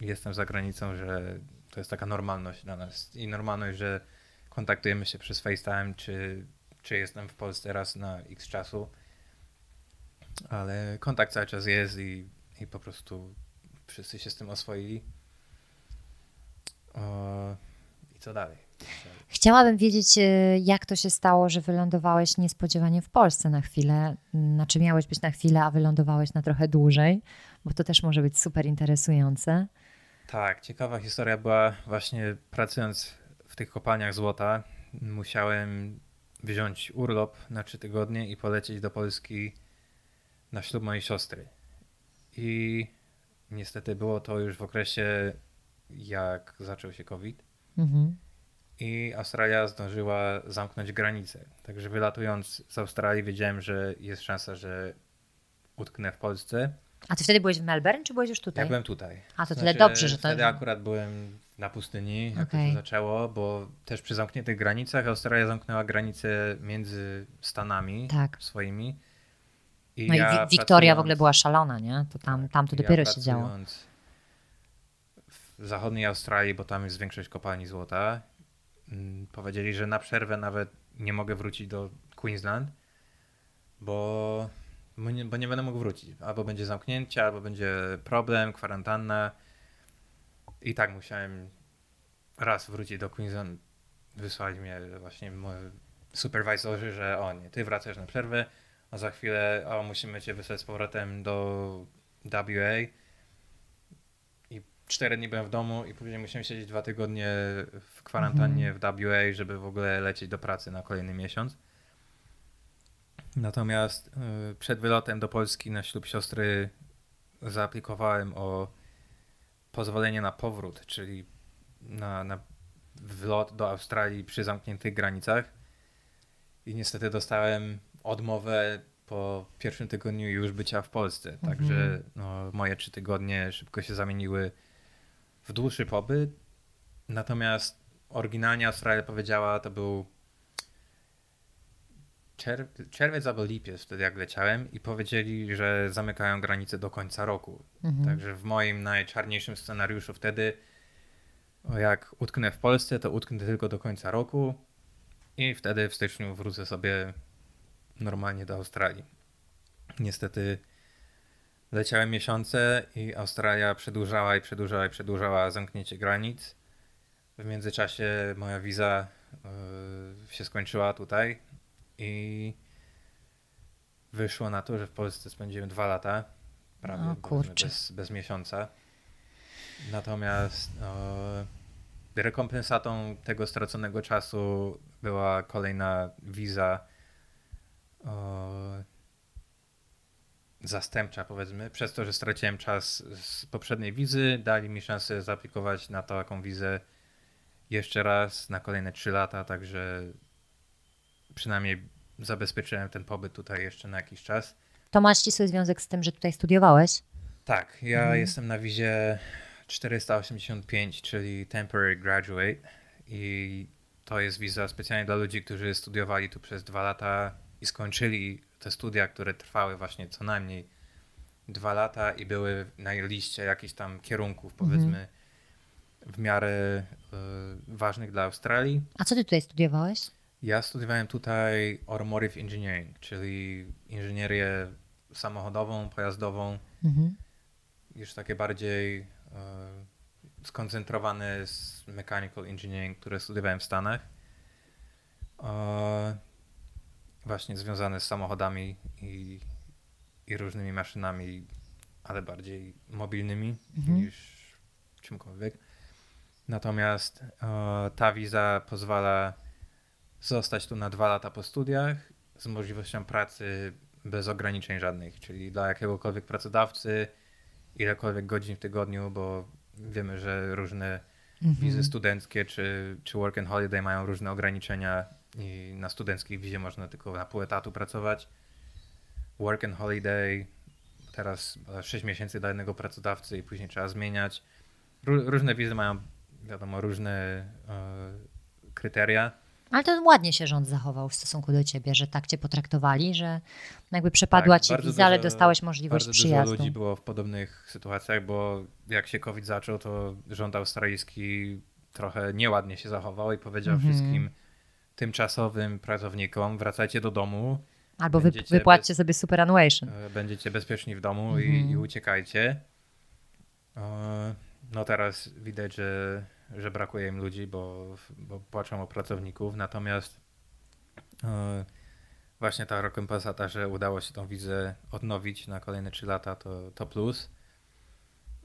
jestem za granicą, że to jest taka normalność dla nas i normalność, że kontaktujemy się przez FaceTime, czy, czy jestem w Polsce raz na x czasu, ale kontakt cały czas jest i, i po prostu wszyscy się z tym oswoili. O, I co dalej? Chciałabym wiedzieć, e, jak to się stało, że wylądowałeś niespodziewanie w Polsce na chwilę. Znaczy, miałeś być na chwilę, a wylądowałeś na trochę dłużej, bo to też może być super interesujące. Tak, ciekawa historia była właśnie pracując w tych kopalniach złota. Musiałem wziąć urlop na trzy tygodnie i polecieć do Polski na ślub mojej siostry. I niestety było to już w okresie, jak zaczął się COVID. Mhm. I Australia zdążyła zamknąć granice. Także wylatując z Australii, wiedziałem, że jest szansa, że utknę w Polsce. A ty wtedy byłeś w Melbourne, czy byłeś już tutaj? Ja byłem tutaj. A to tyle dobrze, że to- Wtedy akurat byłem na pustyni, jak Okej. to się zaczęło, bo też przy zamkniętych granicach Australia zamknęła granice między Stanami Tak. swoimi. I No i ja Wi- Wiktoria w pracując- ogóle była szalona, nie? To tam, tam to ja dopiero się działo. W zachodniej Australii, bo tam jest większość kopalni złota, mm, powiedzieli, że na przerwę nawet nie mogę wrócić do Queensland, bo, bo, nie, bo nie będę mógł wrócić. Albo będzie zamknięcie, albo będzie problem, kwarantanna. I tak musiałem raz wrócić do Queensland. Wysłali mnie właśnie moi supervisorzy, że o nie, ty wracasz na przerwę, a za chwilę o, musimy cię wysłać z powrotem do, WA i cztery dni byłem w domu i później musiałem siedzieć dwa tygodnie w kwarantannie w WA, żeby w ogóle lecieć do pracy na kolejny miesiąc. Natomiast y, przed wylotem do Polski na ślub siostry zaaplikowałem o pozwolenie na powrót, czyli na, na wlot do Australii przy zamkniętych granicach. I niestety dostałem odmowę po pierwszym tygodniu już bycia w Polsce. Mhm. Także no, moje trzy tygodnie szybko się zamieniły w dłuższy pobyt. Natomiast oryginalnie Australia powiedziała, to był czerw- czerwiec albo lipiec wtedy jak leciałem i powiedzieli, że zamykają granice do końca roku. Mhm. Także w moim najczarniejszym scenariuszu wtedy, jak utknę w Polsce, to utknę tylko do końca roku i wtedy w styczniu wrócę sobie normalnie do Australii. Niestety leciałem miesiące i Australia przedłużała i przedłużała i przedłużała zamknięcie granic. W międzyczasie moja wiza yy, się skończyła tutaj i wyszło na to, że w Polsce spędziłem dwa lata, prawie kurczę. bez, bez miesiąca. Natomiast e, rekompensatą tego straconego czasu była kolejna wiza e, zastępcza, powiedzmy. Przez to, że straciłem czas z poprzedniej wizy, dali mi szansę zaaplikować na taką wizę jeszcze raz na kolejne 3 lata, także przynajmniej zabezpieczyłem ten pobyt tutaj jeszcze na jakiś czas. To ma ścisły związek z tym, że tutaj studiowałeś? Tak, ja Mhm. jestem na wizie 485, czyli Temporary Graduate i to jest wiza specjalnie dla ludzi, którzy studiowali tu przez dwa lata i skończyli te studia, które trwały właśnie co najmniej dwa lata i były na liście jakichś tam kierunków, Mhm. powiedzmy, w miarę y, ważnych dla Australii. A co ty tutaj studiowałeś? Ja studiowałem tutaj Automotive Engineering, czyli inżynierię samochodową, pojazdową, Mhm. już takie bardziej e, skoncentrowane z mechanical engineering, które studiowałem w Stanach. E, właśnie związane z samochodami i, i różnymi maszynami, ale bardziej mobilnymi Mhm. niż czymkolwiek. Natomiast e, ta wiza pozwala zostać tu na dwa lata po studiach z możliwością pracy bez ograniczeń żadnych, czyli dla jakiegokolwiek pracodawcy ilekolwiek godzin w tygodniu, bo wiemy, że różne wizy studenckie czy, czy work and holiday mają różne ograniczenia i na studenckiej wizie można tylko na pół etatu pracować. Work and holiday teraz 6 miesięcy dla jednego pracodawcy i później trzeba zmieniać. Ró- różne wizy mają, wiadomo, różne e, kryteria. Ale to ładnie się rząd zachował w stosunku do ciebie, że tak cię potraktowali, że jakby przepadła Tak, ci wiza, ale dostałeś możliwość Bardzo przyjazdu. dużo ludzi było w podobnych sytuacjach, bo jak się COVID zaczął, to rząd australijski trochę nieładnie się zachował i powiedział Mhm. wszystkim tymczasowym pracownikom, wracajcie do domu, Albo wy, będziecie wypłaćcie sobie superannuation. e, będziecie bezpieczni w domu Mhm. i, i uciekajcie. E, No teraz widać, że, że brakuje im ludzi, bo, bo płaczą o pracowników, natomiast e, właśnie ta rekompensata, że udało się tą wizę odnowić na kolejne 3 lata, to, to plus.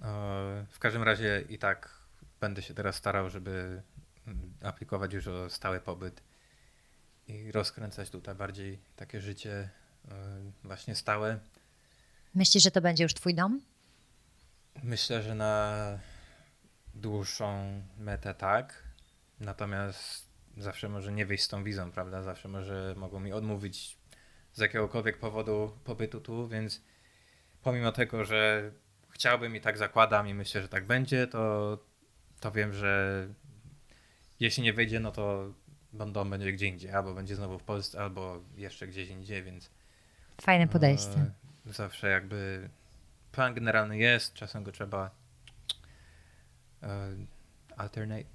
E, W każdym razie i tak będę się teraz starał, żeby mm, aplikować już o stały pobyt i rozkręcać tutaj bardziej takie życie e, właśnie stałe. Myślisz, że to będzie już twój dom? Myślę, że na dłuższą metę tak. Natomiast zawsze może nie wyjść z tą wizą, prawda? Zawsze może mogą mi odmówić z jakiegokolwiek powodu pobytu tu, więc pomimo tego, że chciałbym i tak zakładam i myślę, że tak będzie, to, to wiem, że jeśli nie wyjdzie, no to dom będzie gdzie indziej, albo będzie znowu w Polsce, albo jeszcze gdzieś indziej, więc Fajne podejście. E, Zawsze jakby plan generalny jest, czasem go trzeba alternate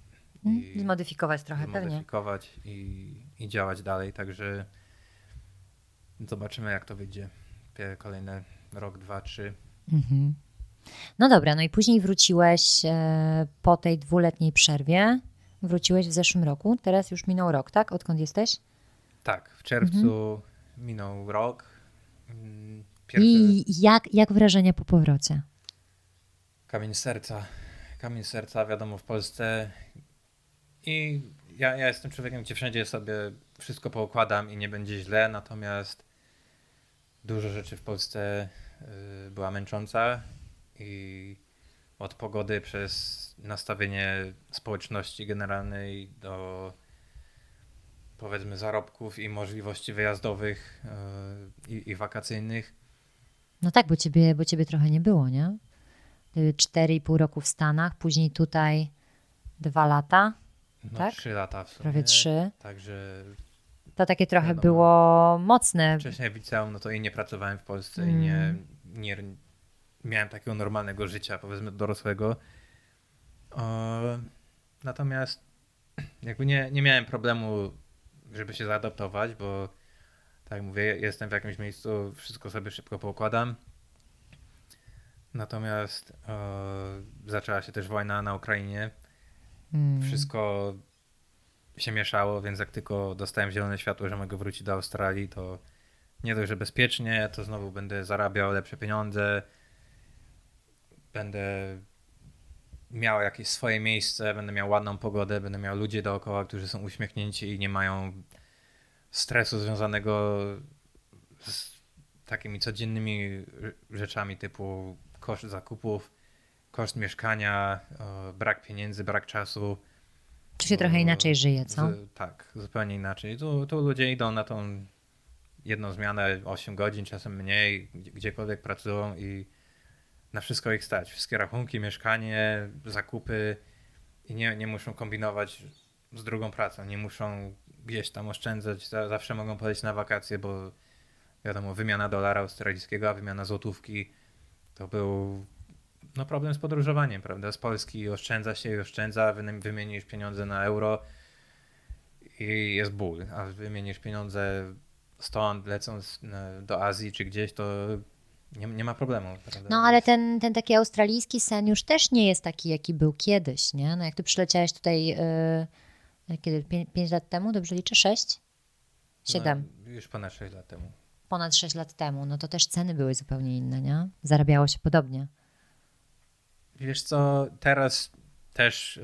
Mm, i Zmodyfikować trochę, pewnie. zmodyfikować i, i działać dalej, także zobaczymy jak to wyjdzie. Kolejne rok, dwa, trzy. Mhm. No dobra, no i później wróciłeś e, po tej dwuletniej przerwie. Wróciłeś w zeszłym roku. Teraz już minął rok, tak? Odkąd jesteś? Tak, w czerwcu minął rok. Mm, Pierwszy I jak, jak wrażenia po powrocie? kamień serca. Kamień serca, wiadomo, w Polsce. I ja, ja jestem człowiekiem, gdzie wszędzie sobie wszystko poukładam i nie będzie źle, natomiast dużo rzeczy w Polsce y, była męcząca i od pogody przez nastawienie społeczności generalnej do powiedzmy zarobków i możliwości wyjazdowych y, i, i wakacyjnych. No tak, bo ciebie, bo ciebie trochę nie było, nie? Y, Cztery i pół roku w Stanach, później tutaj dwa lata, No, Tak? Trzy lata w sumie. prawie trzy. Także To takie trochę Wiadomo. było mocne. wcześniej w liceum, no to i nie pracowałem w Polsce i Mm. nie, nie miałem takiego normalnego życia, powiedzmy dorosłego. Natomiast jakby nie, nie miałem problemu, żeby się zaadaptować, bo tak jak mówię, jestem w jakimś miejscu, wszystko sobie szybko poukładam. Natomiast e, zaczęła się też wojna na Ukrainie. Mm. Wszystko się mieszało, więc jak tylko dostałem zielone światło, że mogę wrócić do Australii, to nie dość, że bezpiecznie, to znowu będę zarabiał lepsze pieniądze, będę miał jakieś swoje miejsce, będę miał ładną pogodę, będę miał ludzi dookoła, którzy są uśmiechnięci i nie mają stresu związanego z takimi codziennymi rzeczami typu koszt zakupów, koszt mieszkania, e, brak pieniędzy, brak czasu. Tu się trochę O, inaczej żyje, co? Z, tak, zupełnie inaczej. Tu, tu ludzie idą na tą jedną zmianę 8 godzin, czasem mniej, gdzie- gdziekolwiek pracują i na wszystko ich stać. Wszystkie rachunki, mieszkanie, zakupy i nie, nie muszą kombinować z drugą pracą, nie muszą gdzieś tam oszczędzać, za- zawsze mogą polecieć na wakacje, bo wiadomo, wymiana dolara australijskiego, a wymiana złotówki to był no, problem z podróżowaniem, prawda? Z Polski oszczędza się i oszczędza, wymienisz pieniądze na euro i jest ból, a wymienisz pieniądze stąd, lecąc do Azji czy gdzieś, to nie, nie ma problemu. Prawda? No ale ten, ten taki australijski sen już też nie jest taki, jaki był kiedyś, nie? No jak ty przyleciałeś tutaj, yy, kiedy? Pię- Pięć lat temu, dobrze liczę? Sześć? Siedem. No, już ponad 6 lat temu. Ponad sześć lat temu, no to też ceny były zupełnie inne, nie? Zarabiało się podobnie. Wiesz co, teraz też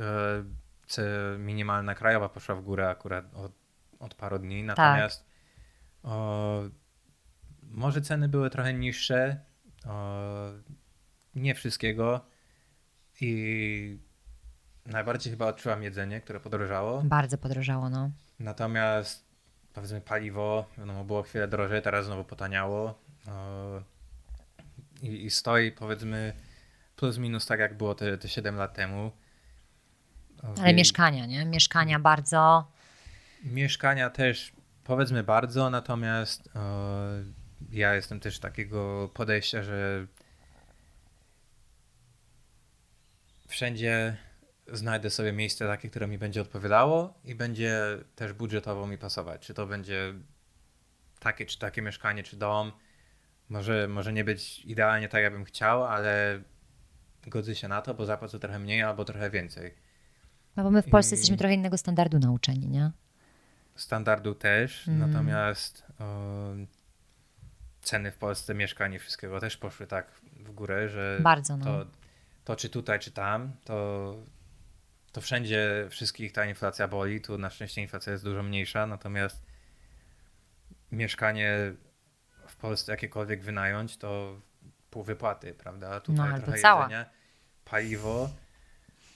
e, minimalna krajowa poszła w górę akurat od, od paru dni, natomiast o, może ceny były trochę niższe, o, nie wszystkiego i najbardziej chyba odczułam jedzenie, które podrożało, Bardzo podrożało, no. natomiast powiedzmy paliwo, wiadomo, było chwilę drożej, teraz znowu potaniało i, i stoi powiedzmy plus minus tak jak było te, te 7 lat temu. Ale mieszkania, nie? Mieszkania bardzo. Mieszkania też powiedzmy bardzo, natomiast ja jestem też takiego podejścia, że wszędzie znajdę sobie miejsce takie, które mi będzie odpowiadało i będzie też budżetowo mi pasować. Czy to będzie takie czy takie mieszkanie, czy dom. Może, może nie być idealnie tak, jakbym chciał, ale godzę się na to, bo zapłacę trochę mniej albo trochę więcej. No bo my w Polsce I- jesteśmy trochę innego standardu nauczeni, nie? standardu też, Mm. natomiast ceny w Polsce mieszkań i wszystkiego też poszły tak w górę, że Bardzo, no. to, to czy tutaj, czy tam, to, to wszędzie wszystkich ta inflacja boli. Tu na szczęście inflacja jest dużo mniejsza, natomiast mieszkanie w Polsce jakiekolwiek wynająć, to pół wypłaty, prawda? Tutaj No, trochę cała. jedzenia, paliwo,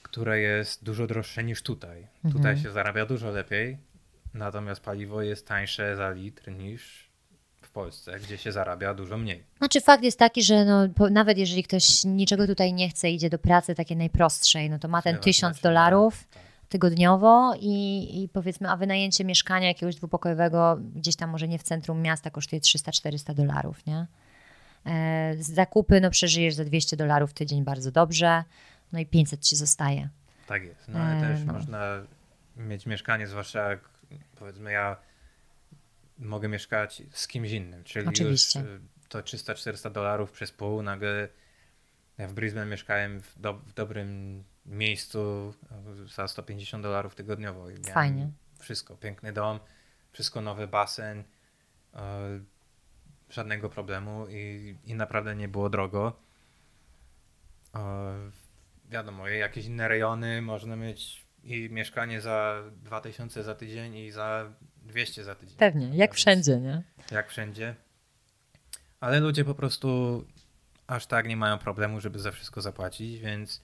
które jest dużo droższe niż tutaj. Mhm. Tutaj się zarabia dużo lepiej, natomiast paliwo jest tańsze za litr niż Polsce, gdzie się zarabia dużo mniej. Znaczy fakt jest taki, że no, po, nawet jeżeli ktoś niczego tutaj nie chce, idzie do pracy takiej najprostszej, no to ma ten tysiąc znaczy, dolarów tak. tygodniowo i, i powiedzmy, a wynajęcie mieszkania jakiegoś dwupokojowego gdzieś tam może nie w centrum miasta kosztuje 300-400 dolarów, nie? E, z zakupy, no przeżyjesz za 200 dolarów tydzień bardzo dobrze, no i 500 ci zostaje. Tak jest. No ale E, też no. można mieć mieszkanie, zwłaszcza jak powiedzmy ja mogę mieszkać z kimś innym, czyli Oczywiście. już y, to 300-400 dolarów przez pół, nagle ja w Brisbane mieszkałem w, do, w dobrym miejscu y, za 150 dolarów tygodniowo. I miałem Fajnie. Wszystko, piękny dom, wszystko nowy basen, y, żadnego problemu i, i naprawdę nie było drogo. Wiadomo, jakieś inne rejony można mieć i mieszkanie za 2000 za tydzień i za 200 za tydzień. Pewnie, jak wszędzie, nie? Jak wszędzie. Ale ludzie po prostu aż tak nie mają problemu, żeby za wszystko zapłacić, więc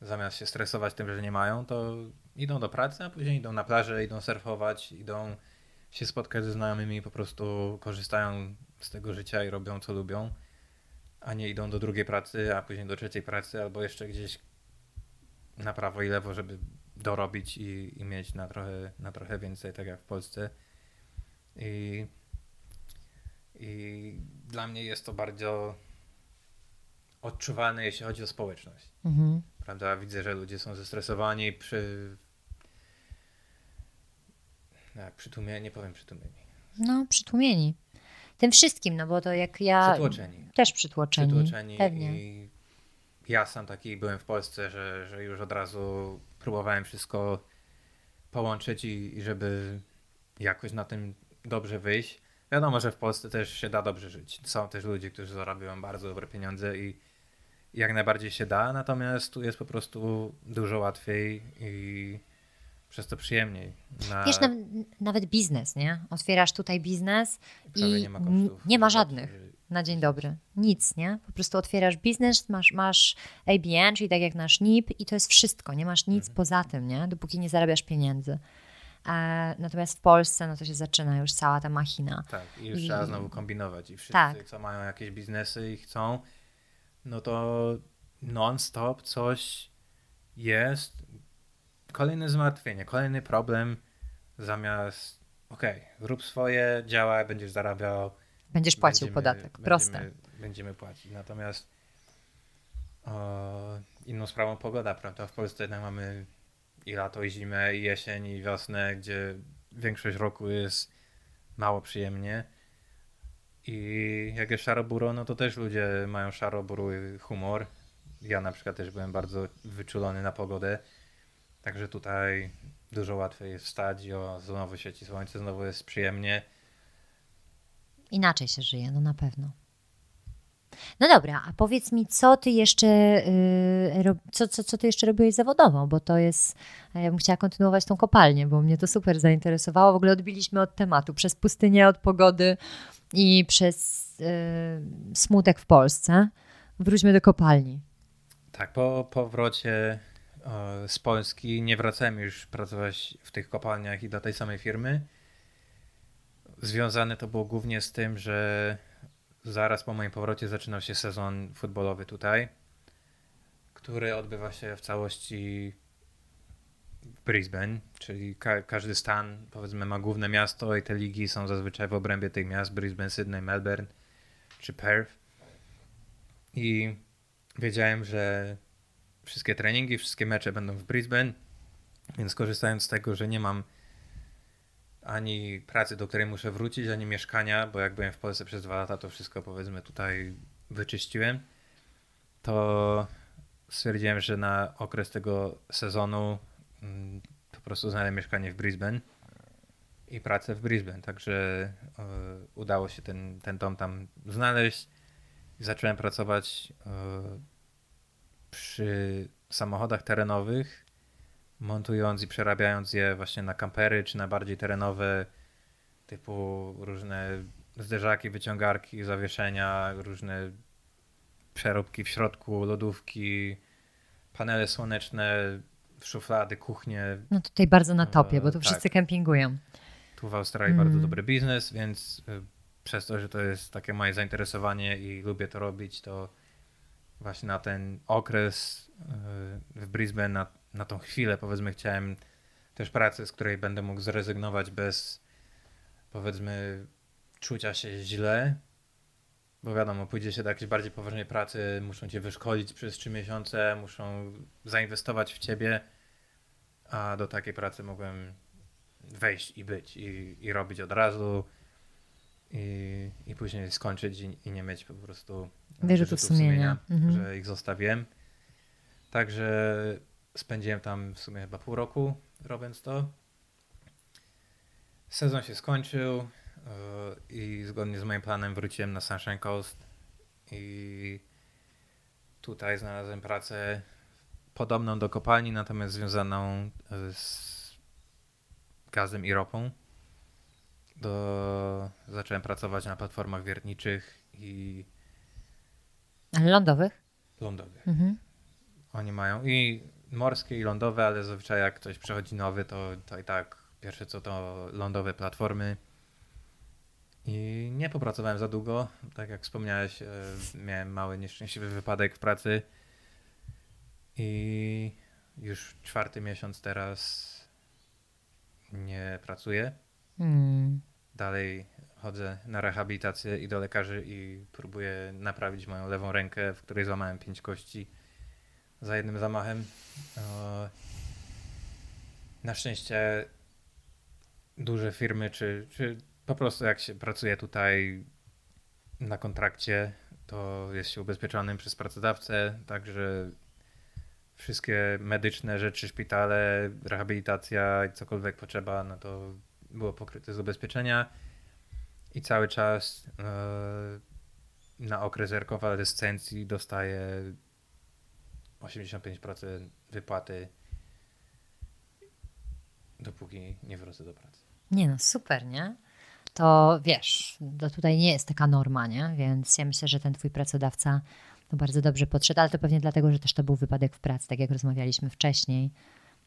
zamiast się stresować tym, że nie mają, to idą do pracy, a później idą na plażę, idą surfować, idą się spotkać ze znajomymi i po prostu korzystają z tego życia i robią co lubią, a nie idą do drugiej pracy, a później do trzeciej pracy, albo jeszcze gdzieś na prawo i lewo, żeby dorobić i, i mieć na trochę, na trochę więcej, tak jak w Polsce. I, I dla mnie jest to bardzo odczuwalne, jeśli chodzi o społeczność. Mhm. Prawda? Widzę, że ludzie są zestresowani przy. Jak przytłumieni, nie powiem przytłumieni. No, przytłumieni. Tym wszystkim, no bo to jak ja. Przytłoczeni. Też przytłoczeni. Przytłoczeni. Pewnie. I ja sam taki byłem w Polsce, że, że już od razu próbowałem wszystko połączyć i, i żeby jakoś na tym dobrze wyjść. Wiadomo, że w Polsce też się da dobrze żyć. Są też ludzie, którzy zarabiają bardzo dobre pieniądze i jak najbardziej się da, natomiast tu jest po prostu dużo łatwiej i przez to przyjemniej. Na... Wiesz, nawet biznes, nie? Otwierasz tutaj biznes i nie ma, kosztów, nie ma żadnych na dzień dobry. Nic, nie? Po prostu otwierasz biznes, masz, masz ABN, czyli tak jak nasz NIP i to jest wszystko. Nie masz nic mhm. poza tym, nie? Dopóki nie zarabiasz pieniędzy. E, natomiast w Polsce, no to się zaczyna już cała ta machina. Tak, i już I... trzeba znowu kombinować. I wszyscy, tak. co mają jakieś biznesy i chcą, no to non-stop coś jest. Kolejne zmartwienie, kolejny problem zamiast okej, okay, rób swoje, działaj, będziesz zarabiał. Będziesz płacił będziemy, podatek, proste. Będziemy, będziemy płacić. Natomiast o, inną sprawą pogoda, prawda? W Polsce jednak mamy i lato, i zimę, i jesień, i wiosnę, gdzie większość roku jest mało przyjemnie. I jak jest szaroburo, no to też ludzie mają szarobury humor. Ja na przykład też byłem bardzo wyczulony na pogodę. Także tutaj dużo łatwiej jest wstać, o, znowu świeci słońce, znowu jest przyjemnie. Inaczej się żyje, no na pewno. No dobra, a powiedz mi, co ty jeszcze, yy, co, co, co ty jeszcze robiłeś zawodowo, bo to jest, ja bym chciała kontynuować tą kopalnię, bo mnie to super zainteresowało. W ogóle odbiliśmy od tematu, przez pustynię, od pogody i przez yy, smutek w Polsce. Wróćmy do kopalni. Tak, po powrocie z Polski nie wracałem już pracować w tych kopalniach i do tej samej firmy. Związane to było głównie z tym, że zaraz po moim powrocie zaczynał się sezon futbolowy tutaj, który odbywa się w całości w Brisbane, czyli ka każdy stan, powiedzmy, ma główne miasto i te ligi są zazwyczaj w obrębie tych miast, Brisbane, Sydney, Melbourne czy Perth. I wiedziałem, że wszystkie treningi, wszystkie mecze będą w Brisbane, więc korzystając z tego, że nie mam ani pracy, do której muszę wrócić, ani mieszkania, bo jak byłem w Polsce przez dwa lata, to wszystko powiedzmy tutaj wyczyściłem, to stwierdziłem, że na okres tego sezonu mm, po prostu znajdę mieszkanie w Brisbane i pracę w Brisbane, także y, udało się ten, ten dom tam znaleźć. Zacząłem pracować y, przy samochodach terenowych montując i przerabiając je właśnie na kampery czy na bardziej terenowe typu różne zderzaki, wyciągarki, zawieszenia, różne przeróbki w środku, lodówki, panele słoneczne, szuflady, kuchnie. No tutaj bardzo na topie, bo tu tak. wszyscy kempingują. Tu w Australii mm. bardzo dobry biznes, więc y, przez to, że to jest takie moje zainteresowanie i lubię to robić, to właśnie na ten okres y, w Brisbane, na na tą chwilę, powiedzmy, chciałem też pracy, z której będę mógł zrezygnować bez, powiedzmy, czucia się źle. Bo wiadomo, pójdzie się do jakiejś bardziej poważnej pracy, muszą cię wyszkolić przez trzy miesiące, muszą zainwestować w ciebie, a do takiej pracy mogłem wejść i być i, i robić od razu i, i później skończyć i, i nie mieć po prostu wyrzutów sumienia, sumienia mhm. że ich zostawiłem. Także Spędziłem tam w sumie chyba pół roku robiąc to. Sezon się skończył. e, i zgodnie z moim planem wróciłem na Sunshine Coast i tutaj znalazłem pracę podobną do kopalni, natomiast związaną e, z gazem i ropą. Do... Zacząłem pracować na platformach wiertniczych i lądowych? lądowych. Mhm. Oni mają i morskie, i lądowe, ale zazwyczaj jak ktoś przechodzi nowy, to, to i tak pierwsze co to lądowe platformy. I nie popracowałem za długo. Tak jak wspomniałeś, e, miałem mały nieszczęśliwy wypadek w pracy. I już czwarty miesiąc teraz nie pracuję. Hmm. Dalej chodzę na rehabilitację i do lekarzy i próbuję naprawić moją lewą rękę, w której złamałem pięć kości za jednym zamachem. E, Na szczęście duże firmy, czy, czy po prostu jak się pracuje tutaj na kontrakcie, to jest się ubezpieczonym przez pracodawcę, także wszystkie medyczne rzeczy, szpitale, rehabilitacja i cokolwiek potrzeba, no to było pokryte z ubezpieczenia i cały czas e, na okres rekonwalescencji dostaję 85% wypłaty dopóki nie wrócę do pracy. Nie no, super, nie? To wiesz, to tutaj nie jest taka norma, nie? Więc ja myślę, że ten twój pracodawca to bardzo dobrze podszedł, ale to pewnie dlatego, że też to był wypadek w pracy, tak jak rozmawialiśmy wcześniej,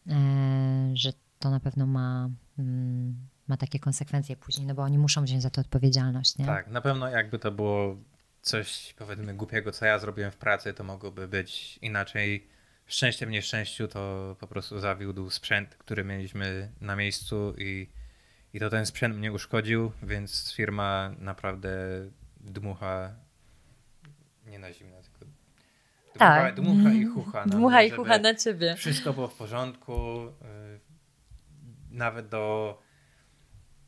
e, że to na pewno ma, mm, ma takie konsekwencje później, no bo oni muszą wziąć za to odpowiedzialność, nie? Tak, na pewno jakby to było coś powiedzmy głupiego, co ja zrobiłem w pracy, to mogłoby być inaczej. Szczęściem, nieszczęściu to po prostu zawiódł sprzęt, który mieliśmy na miejscu i, i to ten sprzęt mnie uszkodził, więc firma naprawdę dmucha, nie na zimno, tylko dmucha, Tak. dmucha i chucha. na Dmucha mnie, i na ciebie. Wszystko było w porządku, y, nawet do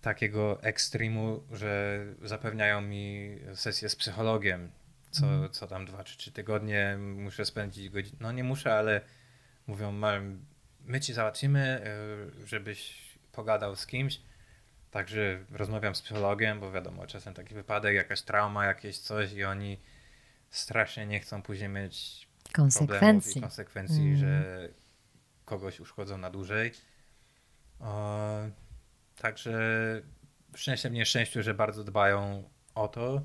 takiego ekstremu, że zapewniają mi sesję z psychologiem, co, Mhm. co tam dwa czy trzy tygodnie muszę spędzić godzinę. No nie muszę, ale mówią, "Mam- my ci załatwimy, y, żebyś pogadał z kimś. Także rozmawiam z psychologiem, bo wiadomo, czasem taki wypadek, jakaś trauma, jakieś coś i oni strasznie nie chcą później mieć Konsekwencji. konsekwencji, Mm. że kogoś uszkodzą na dłużej. O, także szczęściem, nieszczęściu, że bardzo dbają o to.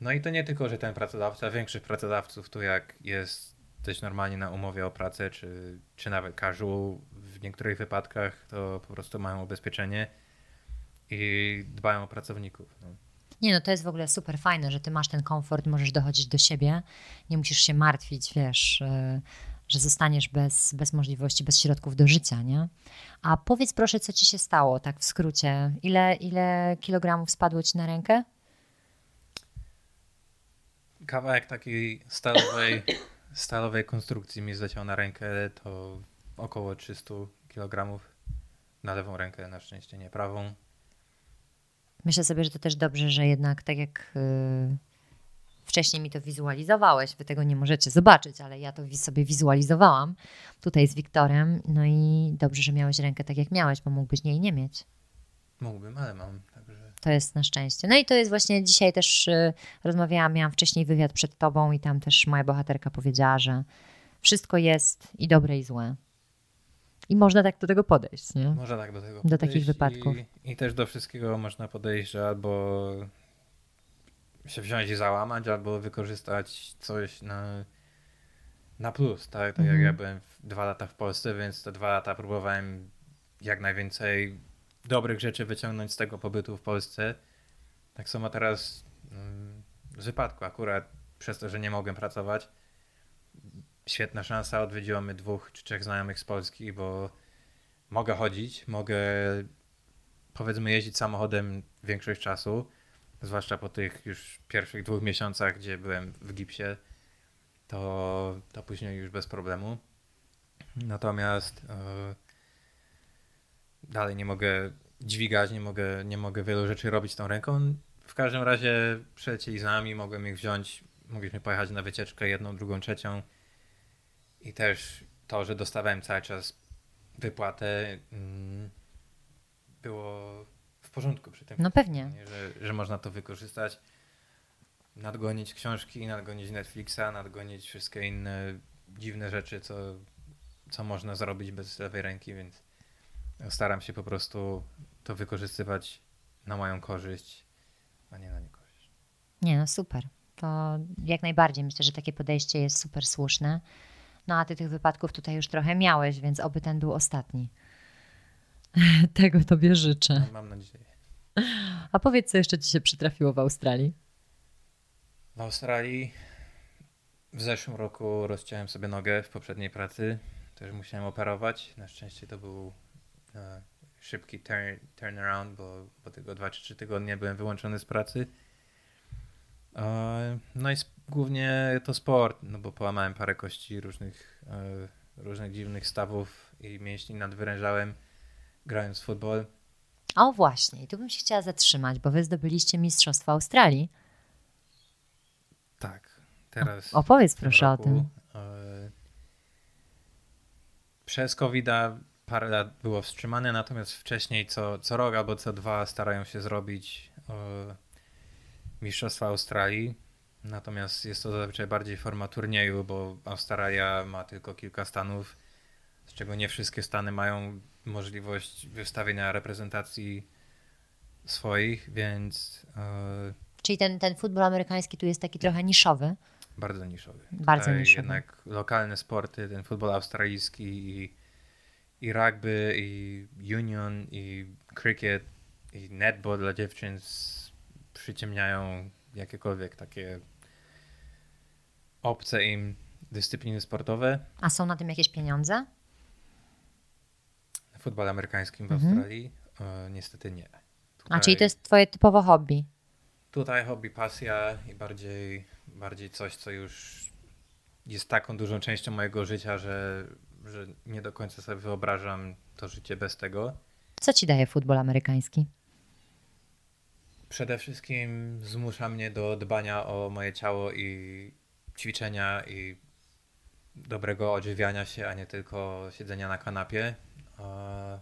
No i to nie tylko, że ten pracodawca, większość pracodawców tu jak jest dość normalnie na umowie o pracę, czy, czy nawet casual w niektórych wypadkach, to po prostu mają ubezpieczenie i dbają o pracowników. No. Nie no, to jest w ogóle super fajne, że ty masz ten komfort, możesz dochodzić do siebie, nie musisz się martwić, wiesz, y, że zostaniesz bez, bez możliwości, bez środków do życia, nie? A powiedz proszę, co ci się stało, tak w skrócie. Ile, ile kilogramów spadło ci na rękę? Kawałek takiej stalowej, stalowej konstrukcji mi zleciał na rękę, to około 300 kg na lewą rękę, na szczęście nie prawą. Myślę sobie, że to też dobrze, że jednak tak jak y, wcześniej mi to wizualizowałeś, wy tego nie możecie zobaczyć, ale ja to sobie wizualizowałam tutaj z Wiktorem, no i dobrze, że miałeś rękę tak jak miałeś, bo mógłbyś jej nie mieć. Mógłbym, ale mam, także To jest na szczęście. No i to jest właśnie dzisiaj też y, rozmawiałam, miałam wcześniej wywiad przed tobą i tam też moja bohaterka powiedziała, że wszystko jest i dobre i złe. I można tak do tego podejść, nie? można tak do tego Do takich podejść wypadków. I, I też do wszystkiego można podejść, że albo się wziąć i załamać, albo wykorzystać coś na, na plus, tak? Tak Mhm. jak ja byłem dwa lata w Polsce, więc te dwa lata próbowałem jak najwięcej dobrych rzeczy wyciągnąć z tego pobytu w Polsce. Tak samo teraz mm, z wypadku akurat przez to, że nie mogłem pracować. Świetna szansa, odwiedziło mnie dwóch czy trzech znajomych z Polski, bo mogę chodzić, mogę powiedzmy jeździć samochodem większość czasu, zwłaszcza po tych już pierwszych dwóch miesiącach, gdzie byłem w gipsie, to, to później już bez problemu. Natomiast e, dalej nie mogę dźwigać, nie mogę, nie mogę wielu rzeczy robić tą ręką. W każdym razie przylecieli z nami, mogłem ich wziąć, mogliśmy pojechać na wycieczkę jedną, drugą, trzecią i też to, że dostawałem cały czas wypłatę mm, było porządku przy tym. No pewnie. Nie, Że, że można to wykorzystać, nadgonić książki, nadgonić Netflixa, nadgonić wszystkie inne dziwne rzeczy, co, co można zrobić bez lewej ręki, więc staram się po prostu to wykorzystywać na moją korzyść, a nie na niekorzyść. Nie, no super. To jak najbardziej myślę, że takie podejście jest super słuszne. No a ty tych wypadków tutaj już trochę miałeś, więc oby ten był ostatni. Tego tobie życzę. No, mam nadzieję. A powiedz, co jeszcze ci się przytrafiło w Australii? W Australii w zeszłym roku rozciąłem sobie nogę w poprzedniej pracy. Też musiałem operować. Na szczęście to był e, szybki turn, turnaround, bo po tego 2 czy 3 tygodnie byłem wyłączony z pracy. E, no i sp- głównie to sport, no bo połamałem parę kości różnych, e, różnych dziwnych stawów i mięśni nadwyrężałem grając w futbol. O właśnie, i tu bym się chciała zatrzymać, bo wy zdobyliście Mistrzostwo Australii. Tak, teraz. Opowiedz w tym proszę o roku, tym. e, Przez covid parę lat było wstrzymane, natomiast wcześniej co, co rok albo co dwa starają się zrobić e, Mistrzostwa Australii. Natomiast jest to zazwyczaj bardziej forma turnieju, bo Australia ma tylko kilka stanów, z czego nie wszystkie stany mają możliwość wystawienia reprezentacji swoich, więc e, Czyli ten, ten futbol amerykański tu jest taki trochę niszowy. bardzo niszowy. Bardzo Tutaj niszowy. Jednak lokalne sporty, ten futbol australijski i, i rugby, i union, i cricket, i netball dla dziewczyn przyciemniają jakiekolwiek takie obce im dyscypliny sportowe. A są na tym jakieś pieniądze? W futbolu amerykańskim w Mhm. Australii e, niestety nie. A Tutaj- czyli to jest twoje typowo hobby. Tutaj hobby, pasja i bardziej, bardziej coś, co już jest taką dużą częścią mojego życia, że, że nie do końca sobie wyobrażam to życie bez tego. Co ci daje futbol amerykański? Przede wszystkim zmusza mnie do dbania o moje ciało i ćwiczenia i dobrego odżywiania się, a nie tylko siedzenia na kanapie. A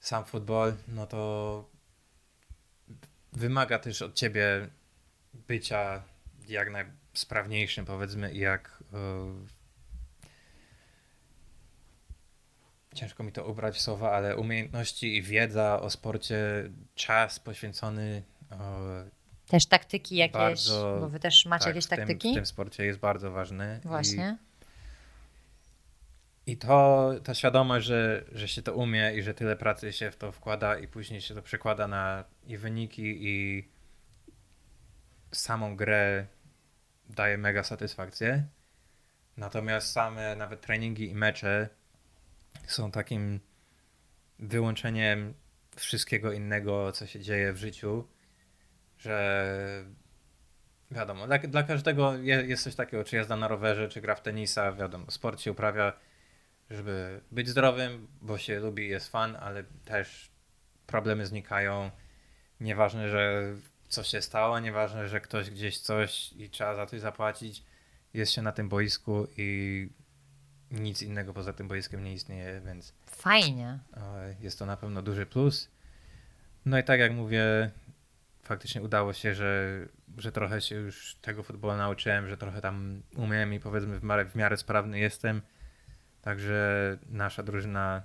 Sam futbol, no to wymaga też od ciebie bycia jak najsprawniejszym, powiedzmy, i jak. e, Ciężko mi to ubrać w słowa, ale umiejętności i wiedza o sporcie, czas poświęcony e, Też taktyki jakieś, Bardzo- bo wy też macie tak, jakieś w tym, taktyki? w tym sporcie jest bardzo ważny. Właśnie. I, i to, ta świadomość, że, że się to umie i że tyle pracy się w to wkłada i później się to przekłada na i wyniki i samą grę daje mega satysfakcję. Natomiast same nawet treningi i mecze są takim wyłączeniem wszystkiego innego, co się dzieje w życiu, że wiadomo, dla, dla każdego je, jest coś takiego, czy jazda na rowerze, czy gra w tenisa, wiadomo, sport się uprawia, żeby być zdrowym, bo się lubi, jest fan, ale też problemy znikają. Nieważne, że coś się stało, nieważne, że ktoś gdzieś coś i trzeba za coś zapłacić, jest się na tym boisku i nic innego poza tym boiskiem nie istnieje, więc Fajnie. Jest to na pewno duży plus. No i tak jak mówię, faktycznie udało się, że, że trochę się już tego futbolu nauczyłem, że trochę tam umiem i powiedzmy w miarę, w miarę sprawny jestem. Także nasza drużyna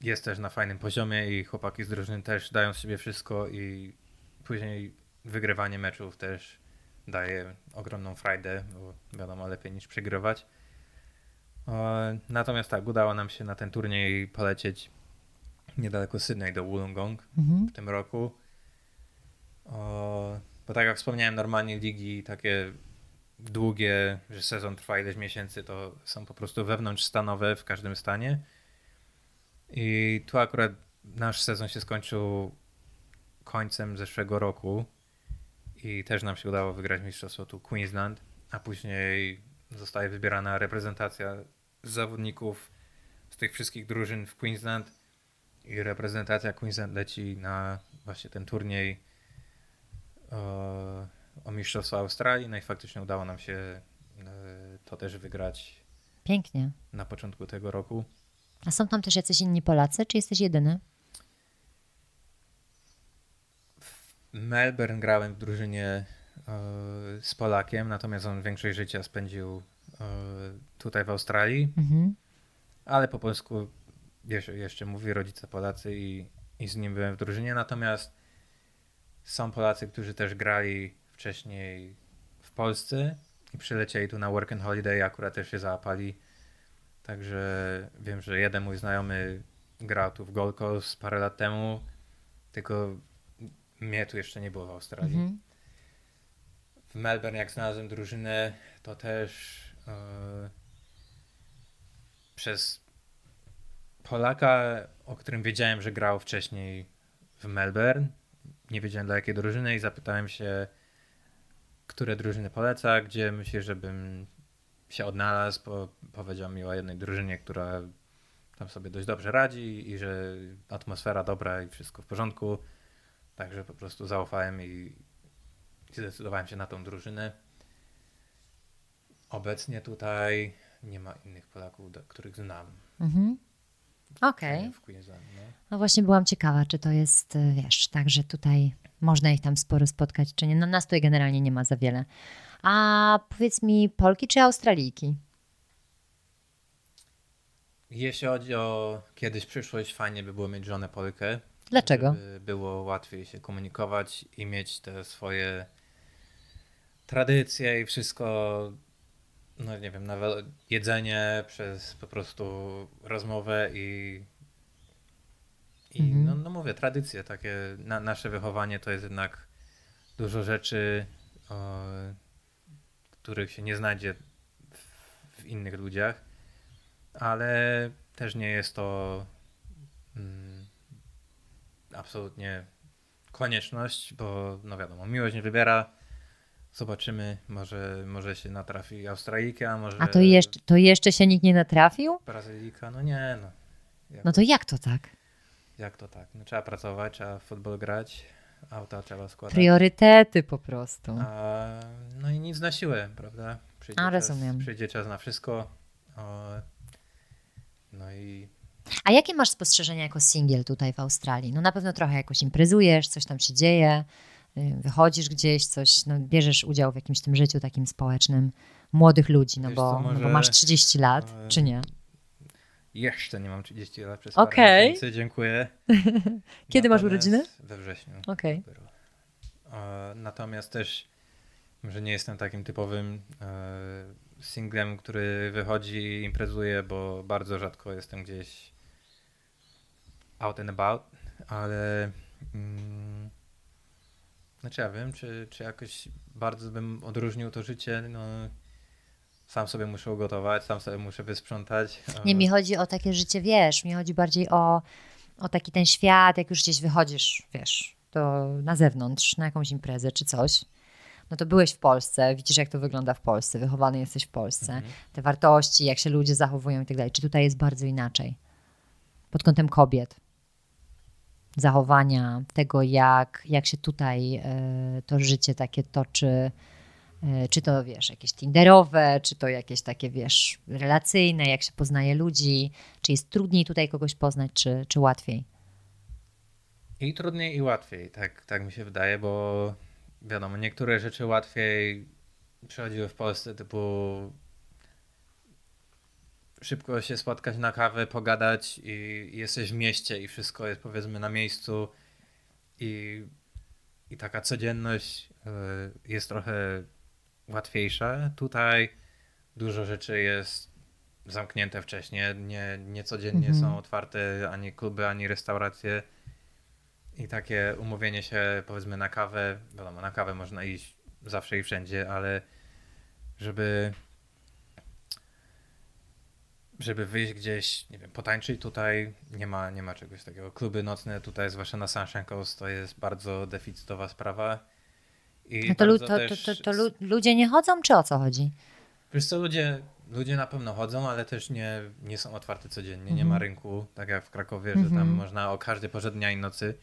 jest też na fajnym poziomie i chłopaki z drużyny też dają z siebie wszystko i później wygrywanie meczów też daje ogromną frajdę, bo wiadomo, lepiej niż przegrywać. Natomiast tak, udało nam się na ten turniej polecieć niedaleko Sydney do Wollongong Mhm. w tym roku. Bo tak jak wspomniałem, normalnie ligi takie długie, że sezon trwa ileś miesięcy, to są po prostu wewnątrzstanowe w każdym stanie. I tu akurat nasz sezon się skończył końcem zeszłego roku i też nam się udało wygrać mistrzostwo tu Queensland, a później zostaje wybierana reprezentacja zawodników z tych wszystkich drużyn w Queensland i reprezentacja Queensland leci na właśnie ten turniej o, Mistrzostwo Australii. No i faktycznie udało nam się e, to też wygrać Pięknie. na początku tego roku. A są tam też jacyś inni Polacy, czy jesteś jedyny? W Melbourne grałem w drużynie e, z Polakiem, natomiast on większość życia spędził e, tutaj w Australii, Mhm. ale po polsku jeszcze, jeszcze mówi rodzice Polacy i, i z nim byłem w drużynie. Natomiast są Polacy, którzy też grali wcześniej w Polsce i przylecieli tu na work and holiday akurat też się załapali. Także wiem, że jeden mój znajomy grał tu w Gold Coast parę lat temu, tylko mnie tu jeszcze nie było w Australii. Mhm. W Melbourne, jak znalazłem drużynę, to też e, przez Polaka, o którym wiedziałem, że grał wcześniej w Melbourne. Nie wiedziałem dla jakiej drużyny i zapytałem się, które drużyny poleca, gdzie myślę, żebym się odnalazł, bo powiedział mi o jednej drużynie, która tam sobie dość dobrze radzi i że atmosfera dobra i wszystko w porządku. Także po prostu zaufałem i zdecydowałem się na tą drużynę. Obecnie tutaj nie ma innych Polaków, których znam. Mhm. Okej. W Queensland, no. No właśnie byłam ciekawa, czy to jest, y, wiesz, tak, że tutaj można ich tam sporo spotkać, czy nie. No nas tutaj generalnie nie ma za wiele. A powiedz mi, Polki czy Australijki? Jeśli chodzi o kiedyś przyszłość, fajnie by było mieć żonę Polkę. Dlaczego? Żeby było łatwiej się komunikować i mieć te swoje tradycje i wszystko, no nie wiem, nawet jedzenie przez po prostu rozmowę i, i Mhm. no, no mówię, tradycje takie, na, nasze wychowanie to jest jednak dużo rzeczy, o, których się nie znajdzie w, w innych ludziach, ale też nie jest to mm, absolutnie konieczność, bo no wiadomo, miłość nie wybiera. Zobaczymy, może, może się natrafi Australijka, może A to jeszcze, to jeszcze się nikt nie natrafił? Brazylijka. No nie, no. Jak, No to jak to tak? jak to tak? No, trzeba pracować, trzeba w futbol grać, auta trzeba składać. Priorytety po prostu. A, no i nic na siłę, prawda? Przyjdzie A, czas, rozumiem. Przyjdzie czas na wszystko. O, no i A jakie masz spostrzeżenia jako singiel tutaj w Australii? No na pewno trochę jakoś imprezujesz, coś tam się dzieje, wychodzisz gdzieś, coś, no bierzesz udział w jakimś tym życiu takim społecznym młodych ludzi, no Wiesz bo, co, no bo może, masz 30 lat, e, czy nie? jeszcze nie mam 30 lat przez parę miesięcy, dziękuję. Kiedy masz Natomiast urodziny? We wrześniu. Dopiero. E, Natomiast też, że nie jestem takim typowym e, singlem, który wychodzi i imprezuje, bo bardzo rzadko jestem gdzieś out and about, ale mm, znaczy ja wiem, czy, czy jakoś bardzo bym odróżnił to życie, no sam sobie muszę ugotować, sam sobie muszę wysprzątać. Nie, mi chodzi o takie życie, wiesz, mi chodzi bardziej o, o taki ten świat, jak już gdzieś wychodzisz, wiesz, to na zewnątrz, na jakąś imprezę czy coś. No to byłeś w Polsce, widzisz jak to wygląda w Polsce, wychowany jesteś w Polsce, Mhm. te wartości, jak się ludzie zachowują i tak dalej. Czy tutaj jest bardzo inaczej? Pod kątem kobiet, zachowania, tego jak, jak się tutaj e, to życie takie toczy, E, Czy to wiesz, jakieś tinderowe, czy to jakieś takie wiesz, relacyjne, jak się poznaje ludzi, czy jest trudniej tutaj kogoś poznać, czy, czy łatwiej? I trudniej i łatwiej, tak, tak mi się wydaje, bo wiadomo, niektóre rzeczy łatwiej przychodziły w Polsce, typu szybko się spotkać na kawę, pogadać i jesteś w mieście i wszystko jest powiedzmy na miejscu i, i taka codzienność y, jest trochę łatwiejsza. Tutaj dużo rzeczy jest zamknięte wcześniej, nie, nie codziennie Mhm. są otwarte ani kluby, ani restauracje. I takie umówienie się, powiedzmy, na kawę, wiadomo, na kawę można iść zawsze i wszędzie, ale żeby żeby wyjść gdzieś, nie wiem, potańczyć tutaj, nie ma, nie ma czegoś takiego. Kluby nocne tutaj, zwłaszcza na Sunshine Coast, to jest bardzo deficytowa sprawa. I No to, to, to, też to, to lu- ludzie nie chodzą, czy o co chodzi? Wiesz co, ludzie, ludzie na pewno chodzą, ale też nie, nie są otwarte codziennie. Nie Mhm. ma rynku, tak jak w Krakowie, że tam Mhm. można o każdej porze dnia i nocy.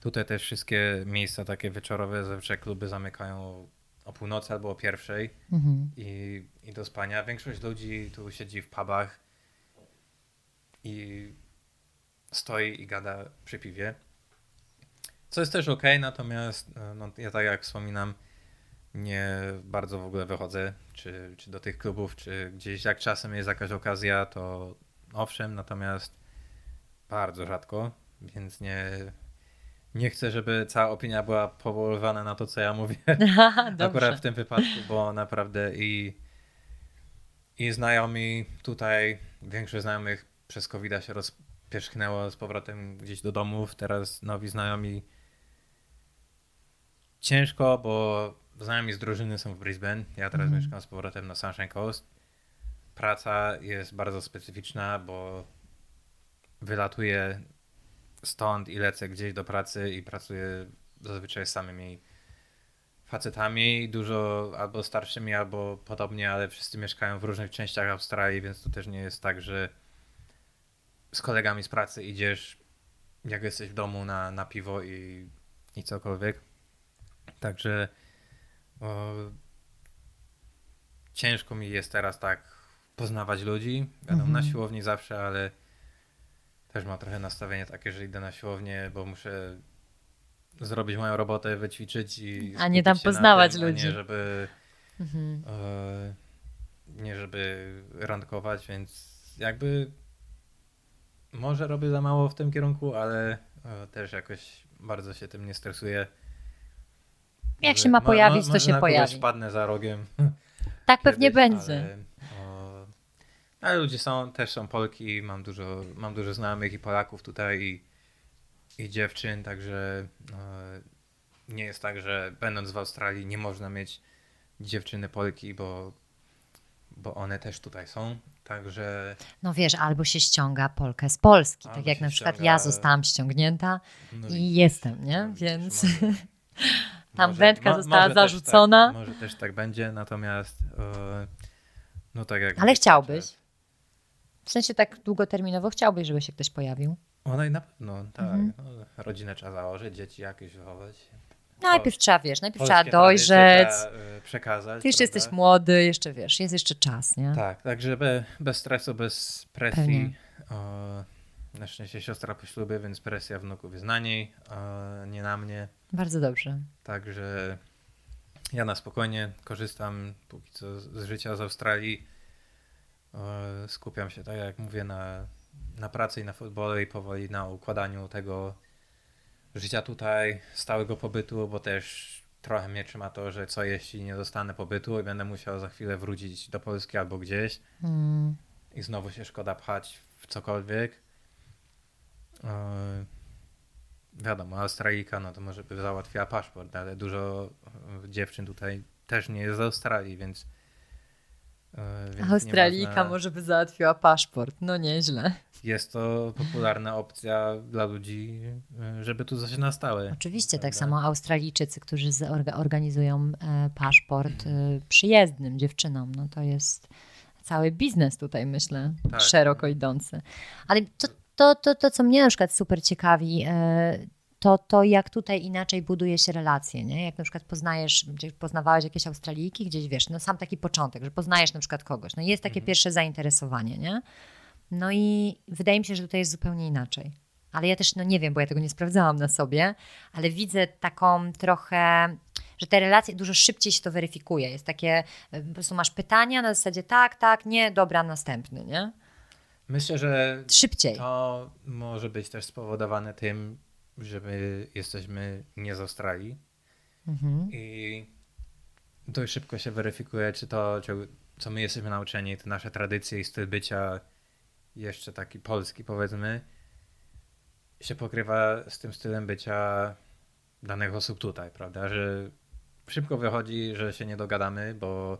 Tutaj też wszystkie miejsca takie wieczorowe, zawsze kluby zamykają o północy albo o pierwszej Mhm. i, i do spania. Większość ludzi tu siedzi w pubach. i stoi i gada przy piwie. Co jest też ok, natomiast e, no, ja tak jak wspominam, nie bardzo w ogóle wychodzę, czy, czy do tych klubów, czy gdzieś jak czasem jest jakaś okazja, to owszem, natomiast bardzo rzadko, więc nie, nie chcę, żeby cała opinia była powoływana na to, co ja mówię. Akurat w tym wypadku, bo naprawdę i, i znajomi tutaj, większość znajomych przez covid się rozpierzchnęło z powrotem gdzieś do domów. Teraz nowi znajomi ciężko, bo znajomi z drużyny są w Brisbane. Ja teraz mm. mieszkam z powrotem na Sunshine Coast. Praca jest bardzo specyficzna, bo wylatuję stąd i lecę gdzieś do pracy i pracuję zazwyczaj z samymi facetami, dużo albo starszymi, albo podobnie, ale wszyscy mieszkają w różnych częściach Australii, więc to też nie jest tak, że z kolegami z pracy idziesz, jak jesteś w domu na, na piwo i, i cokolwiek. Także o, ciężko mi jest teraz tak poznawać ludzi. Wiadomo, mhm. na siłowni zawsze, ale też mam trochę nastawienie takie, że idę na siłownię, bo muszę zrobić moją robotę, wyćwiczyć i. A nie tam poznawać tym, ludzi. nie, żeby. Mhm. E, nie, żeby randkować, więc jakby może robię za mało w tym kierunku, ale e, też jakoś bardzo się tym nie stresuję. Jak się ma pojawić, to się pojawi. spadnę za rogiem. Tak kiedyś, pewnie będzie. Ale, ale ludzie są, też są Polki, mam dużo, mam dużo znajomych i Polaków tutaj i, i dziewczyn, także nie jest tak, że będąc w Australii nie można mieć dziewczyny Polki, bo, bo one też tutaj są. Także. No wiesz, albo się ściąga Polkę z Polski, tak jak na przykład ściąga... ja zostałam ściągnięta no i, jestem, nie? No Więc. Może, Tam może, wędka została zarzucona. Też tak, może też tak będzie, natomiast e, no tak jak. Ale chciałbyś. W sensie tak długoterminowo chciałbyś, żeby się ktoś pojawił. Ona i na pewno, tak. Mhm. No, rodzinę trzeba założyć, dzieci jakieś wychować. Najpierw trzeba, wiesz, najpierw trzeba dojrzeć. Trzeba, przekazać. Ty jeszcze prawda? jesteś młody, jeszcze wiesz, jest jeszcze czas, nie? Tak, także be, bez stresu, bez presji. O, na szczęście siostra po ślubie, więc presja wnuków jest na niej, a nie na mnie. Bardzo dobrze. Także ja na spokojnie korzystam póki co z życia z Australii. Skupiam się, tak jak mówię, na, na pracy i na futbolu i powoli na układaniu tego życia tutaj, stałego pobytu, bo też trochę mnie trzyma to, że co jeśli nie dostanę pobytu i będę musiał za chwilę wrócić do Polski albo gdzieś mm. i znowu się szkoda pchać w cokolwiek. E, wiadomo, Australijka, no to może by załatwiła paszport, ale dużo e, dziewczyn tutaj też nie jest z Australii, więc. E, więc Australijka można... może by załatwiła paszport, no nieźle. Jest to popularna opcja dla ludzi, żeby tu coś na stałe. Oczywiście, tak samo Australijczycy, którzy organizują paszport przyjezdnym dziewczynom, no to jest cały biznes tutaj, myślę, tak. szeroko idący. Ale to, to, to, to, co mnie na przykład super ciekawi, e, to, to jak tutaj inaczej buduje się relacje, nie? Jak na przykład poznajesz, gdzieś poznawałeś jakieś Australijki, gdzieś wiesz, no sam taki początek, że poznajesz na przykład kogoś, no jest takie mhm. pierwsze zainteresowanie, nie? No i wydaje mi się, że tutaj jest zupełnie inaczej. Ale ja też, no nie wiem, bo ja tego nie sprawdzałam na sobie, ale widzę taką trochę, że te relacje dużo szybciej się to weryfikuje. Jest takie, e, po prostu masz pytania na zasadzie tak, tak, nie, dobra, następny, nie? Myślę, że szybciej. To może być też spowodowane tym, że my jesteśmy nie z Australii mhm. i dość szybko się weryfikuje, czy to, co my jesteśmy nauczeni, te nasze tradycje i styl bycia, jeszcze taki polski powiedzmy, się pokrywa z tym stylem bycia danych osób tutaj, prawda? Że szybko wychodzi, że się nie dogadamy, bo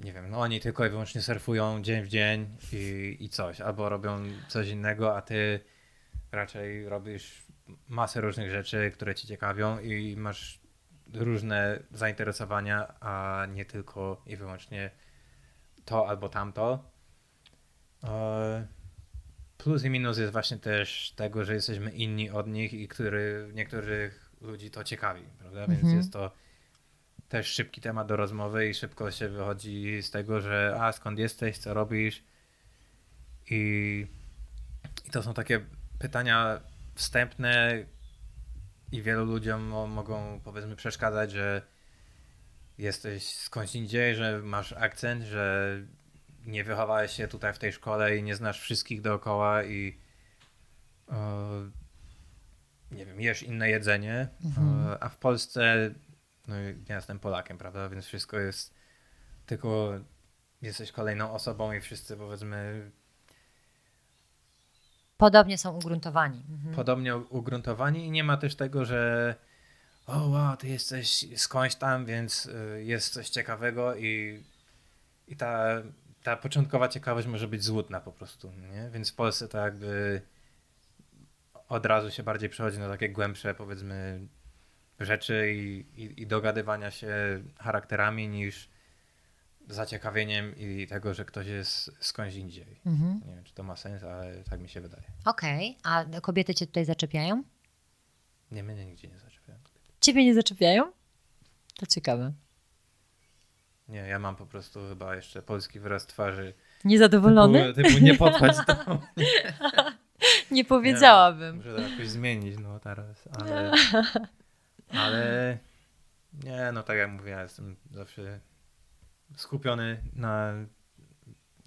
nie wiem, no oni tylko i wyłącznie surfują dzień w dzień i, i coś, albo robią coś innego, a ty raczej robisz masę różnych rzeczy, które ci ciekawią i masz różne zainteresowania, a nie tylko i wyłącznie to albo tamto. E, plus i minus jest właśnie też tego, że jesteśmy inni od nich i który niektórych ludzi to ciekawi, prawda? Więc mhm. jest to też szybki temat do rozmowy i szybko się wychodzi z tego, że a skąd jesteś, co robisz I, I to są takie pytania wstępne i wielu ludziom mo- mogą powiedzmy przeszkadzać, że jesteś skądś indziej, że masz akcent, że nie wychowałeś się tutaj w tej szkole i nie znasz wszystkich dookoła i e, nie wiem, jesz inne jedzenie, e, a w Polsce no ja jestem Polakiem, prawda, więc wszystko jest tylko jesteś kolejną osobą i wszyscy powiedzmy Podobnie są ugruntowani. Mhm. podobnie ugruntowani i nie ma też tego, że o wow, ty jesteś skądś tam, więc y, jest coś ciekawego i, i ta, ta początkowa ciekawość może być złudna po prostu, nie? Więc w Polsce to jakby od razu się bardziej przechodzi na takie głębsze powiedzmy rzeczy i, i, i dogadywania się charakterami niż zaciekawieniem i tego, że ktoś jest skądś indziej. Mhm. Nie wiem, czy to ma sens, ale tak mi się wydaje. Okej, a kobiety cię tutaj zaczepiają? Nie, mnie nigdzie nie zaczepiają. Ciebie nie zaczepiają? To ciekawe. Nie, ja mam po prostu chyba jeszcze polski wyraz twarzy. Niezadowolony? Typu, typu nie podchodź do Nie powiedziałabym. Muszę to jakoś zmienić, no teraz, ale... Ale... Nie, no tak jak mówię, ja jestem zawsze skupiony na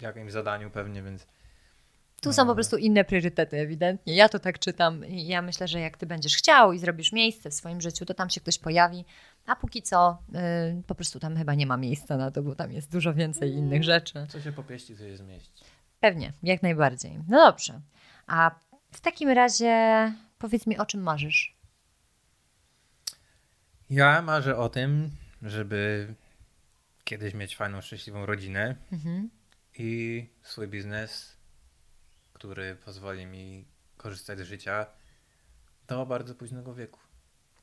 jakimś zadaniu pewnie, więc... Tu są no, po prostu inne priorytety, ewidentnie. Ja to tak czytam i ja myślę, że jak ty będziesz chciał i zrobisz miejsce w swoim życiu, to tam się ktoś pojawi. A póki co, y, po prostu tam chyba nie ma miejsca na to, bo tam jest dużo więcej innych rzeczy. Co się popieści, to się zmieści. Pewnie, jak najbardziej. No dobrze. A w takim razie powiedz mi, o czym marzysz? Ja marzę o tym, żeby kiedyś mieć fajną, szczęśliwą rodzinę Mhm. i swój biznes, który pozwoli mi korzystać z życia do bardzo późnego wieku.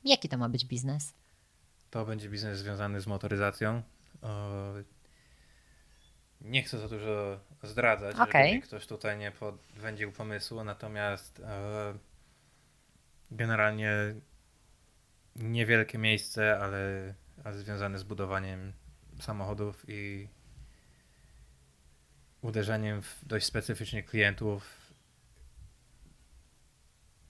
Jaki to ma być biznes? To będzie biznes związany z motoryzacją. Nie chcę za dużo zdradzać, Okej. żeby ktoś tutaj nie podwędził pomysłu, natomiast e, generalnie niewielkie miejsce, ale, ale związane z budowaniem samochodów i uderzeniem w dość specyficznych klientów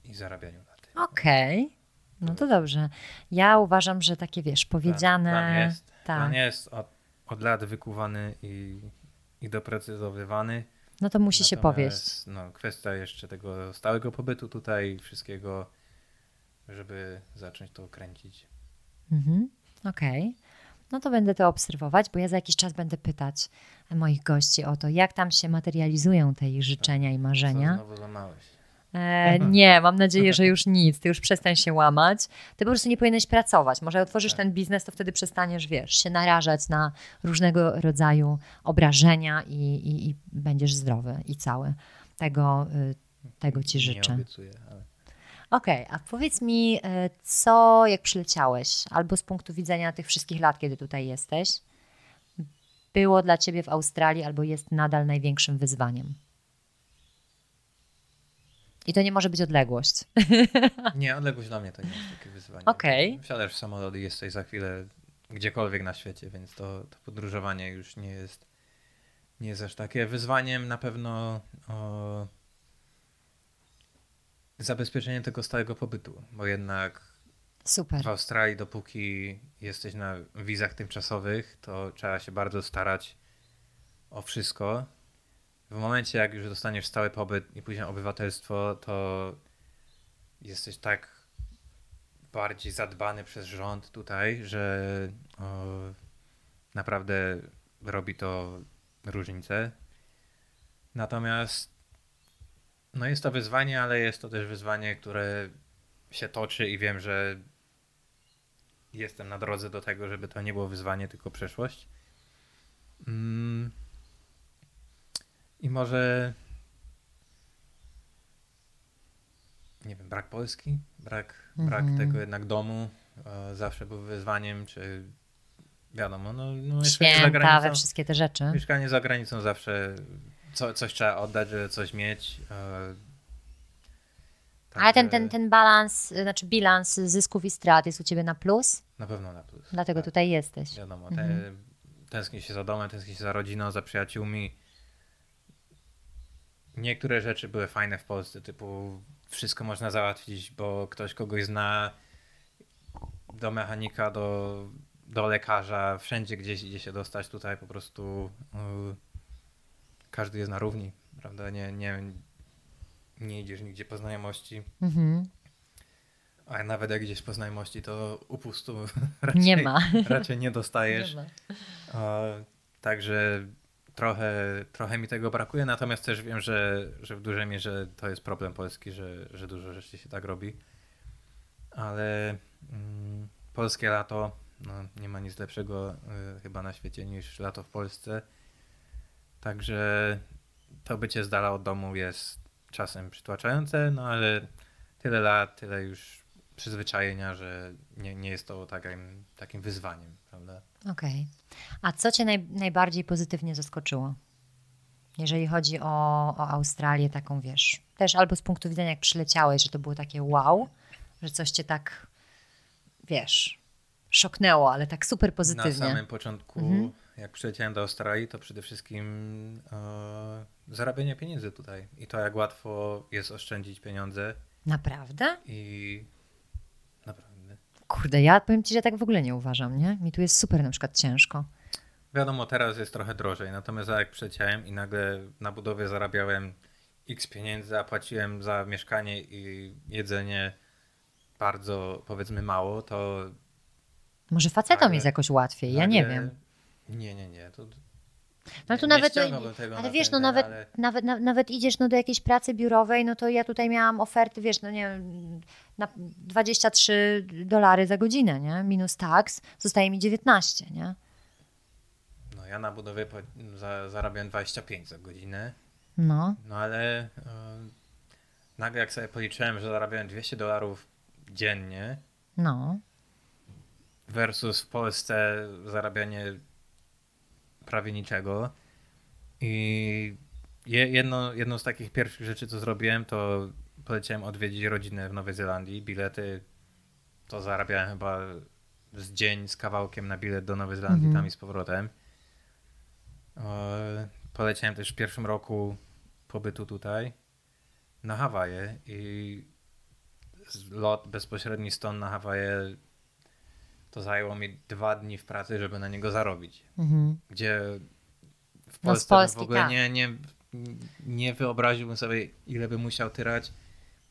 i zarabianiu na tym. Okej. No to dobrze. Ja uważam, że takie, wiesz, powiedziane... Plan, plan jest, tak. plan jest od, od lat wykuwany i, i doprecyzowywany. No to musi się Natomiast, powieść. No, kwestia jeszcze tego stałego pobytu tutaj, wszystkiego, żeby zacząć to kręcić. Mhm. Okej. No to będę to obserwować, bo ja za jakiś czas będę pytać moich gości o to, jak tam się materializują te ich życzenia i Co marzenia. znowu złamałeś? E, nie, mam nadzieję, że już nic. Ty już przestań się łamać. Ty po prostu nie powinieneś pracować. Może otworzysz Tak. ten biznes, to wtedy przestaniesz, wiesz, się narażać na różnego rodzaju obrażenia i, i, i będziesz zdrowy i cały. Tego, y, tego ci Nie życzę. obiecuję, ale Okej, a powiedz mi, e, co jak przyleciałeś, albo z punktu widzenia tych wszystkich lat, kiedy tutaj jesteś, było dla ciebie w Australii, albo jest nadal największym wyzwaniem? I to nie może być odległość. nie, odległość dla mnie to nie jest takie wyzwanie. Okej. Wsiadasz w samolot i jesteś za chwilę gdziekolwiek na świecie, więc to, to podróżowanie już nie jest, nie jest aż takie. Wyzwaniem na pewno o, zabezpieczenie tego stałego pobytu, bo jednak Super. w Australii, dopóki jesteś na wizach tymczasowych, to trzeba się bardzo starać o wszystko. W momencie, jak już dostaniesz stały pobyt i później obywatelstwo, to jesteś tak bardziej zadbany przez rząd tutaj, że o, naprawdę robi to różnicę. Natomiast no jest to wyzwanie, ale jest to też wyzwanie, które się toczy i wiem, że jestem na drodze do tego, żeby to nie było wyzwanie, tylko przeszłość. Mm. I może nie wiem, brak Polski, brak, brak Mhm. tego jednak domu e, zawsze był wyzwaniem, czy wiadomo, no, no mieszkanie za Święta, we granicą, wszystkie te rzeczy. mieszkanie za granicą zawsze co, coś trzeba oddać, żeby coś mieć. e, Ale ten, ten, ten balans, y, znaczy bilans zysków i strat jest u ciebie na plus, Na pewno na plus. dlatego tak. tutaj jesteś. Wiadomo, Mhm. te, tęskni się za domem, tęskni się za rodziną, za przyjaciółmi. niektóre rzeczy były fajne w Polsce, typu wszystko można załatwić, bo ktoś kogoś zna, do mechanika, do, do lekarza, wszędzie gdzieś idzie się dostać, tutaj po prostu yy, każdy jest na równi, prawda? Nie, nie, nie idziesz nigdzie po znajomości. Mhm. A nawet jak gdzieś po znajomości, to upustu raczej nie ma. Raczej nie dostajesz. Nie ma. także trochę, trochę mi tego brakuje, natomiast też wiem, że, że w dużej mierze to jest problem polski, że, że dużo rzeczy się tak robi. Ale mm, polskie lato, no, nie ma nic lepszego y, chyba na świecie niż lato w Polsce. Także to bycie z dala od domu jest czasem przytłaczające, no ale tyle lat, tyle już przyzwyczajenia, że nie, nie jest to takim, takim wyzwaniem, prawda? Okej. Okay. A co Cię naj, najbardziej pozytywnie zaskoczyło? Jeżeli chodzi o, o Australię, taką wiesz, też albo z punktu widzenia, jak przyleciałeś, że to było takie wow, że coś Cię tak, wiesz, szoknęło, ale tak super pozytywnie. Na samym początku, mhm. Jak przyleciałem do Australii, to przede wszystkim e, zarabianie pieniędzy tutaj i to, jak łatwo jest oszczędzić pieniądze. Naprawdę? I Kurde, ja powiem ci, że tak w ogóle nie uważam, nie? Mi tu jest super na przykład ciężko. Wiadomo, teraz jest trochę drożej, natomiast jak przeciąłem i nagle na budowie zarabiałem x pieniędzy, a płaciłem za mieszkanie i jedzenie bardzo, powiedzmy, mało, to... Może facetom nagle, jest jakoś łatwiej, ja nie wiem. Nie, nie, nie. To no tu nawet, ale wiesz, no nawet, ale... nawet, nawet, nawet idziesz no, do jakiejś pracy biurowej, no to ja tutaj miałam oferty, wiesz, no nie wiem, na 23 dolary za godzinę, nie? Minus tax, zostaje mi 19, nie? No ja na budowie za, zarabiam 25 za godzinę. No. No ale y, nagle jak sobie policzyłem, że zarabiałem 200 dolarów dziennie. No. Versus w Polsce zarabianie prawie niczego. I jedno, jedną z takich pierwszych rzeczy, co zrobiłem, to poleciałem odwiedzić rodzinę w Nowej Zelandii. Bilety to zarabiałem chyba z dzień z kawałkiem na bilet do Nowej Zelandii, mm -hmm. tam i z powrotem. Poleciałem też w pierwszym roku pobytu tutaj na Hawaje i lot bezpośredni stąd na Hawaje to zajęło mi dwa dni w pracy, żeby na niego zarobić. Mhm. Gdzie w no, Polsce no Polski, w ogóle tak. nie, nie, nie wyobraziłbym sobie, ile bym musiał tyrać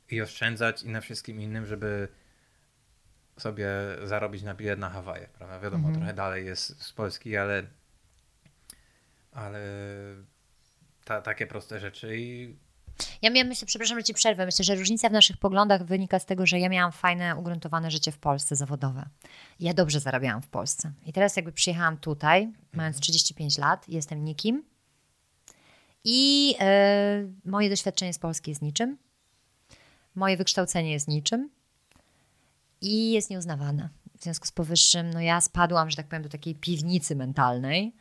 i oszczędzać i na wszystkim innym, żeby sobie zarobić na bilet na Hawaje. Prawda? Wiadomo, mhm. trochę dalej jest z Polski, ale, ale ta, takie proste rzeczy i ja miałam, myślę, przepraszam, że ci przerwę. Myślę, że różnica w naszych poglądach wynika z tego, że ja miałam fajne, ugruntowane życie w Polsce zawodowe. Ja dobrze zarabiałam w Polsce. I teraz jakby przyjechałam tutaj, mhm. mając 35 lat, jestem nikim. I e, moje doświadczenie z Polski jest niczym. Moje wykształcenie jest niczym. I jest nieuznawane. W związku z powyższym, no ja spadłam, że tak powiem, do takiej piwnicy mentalnej,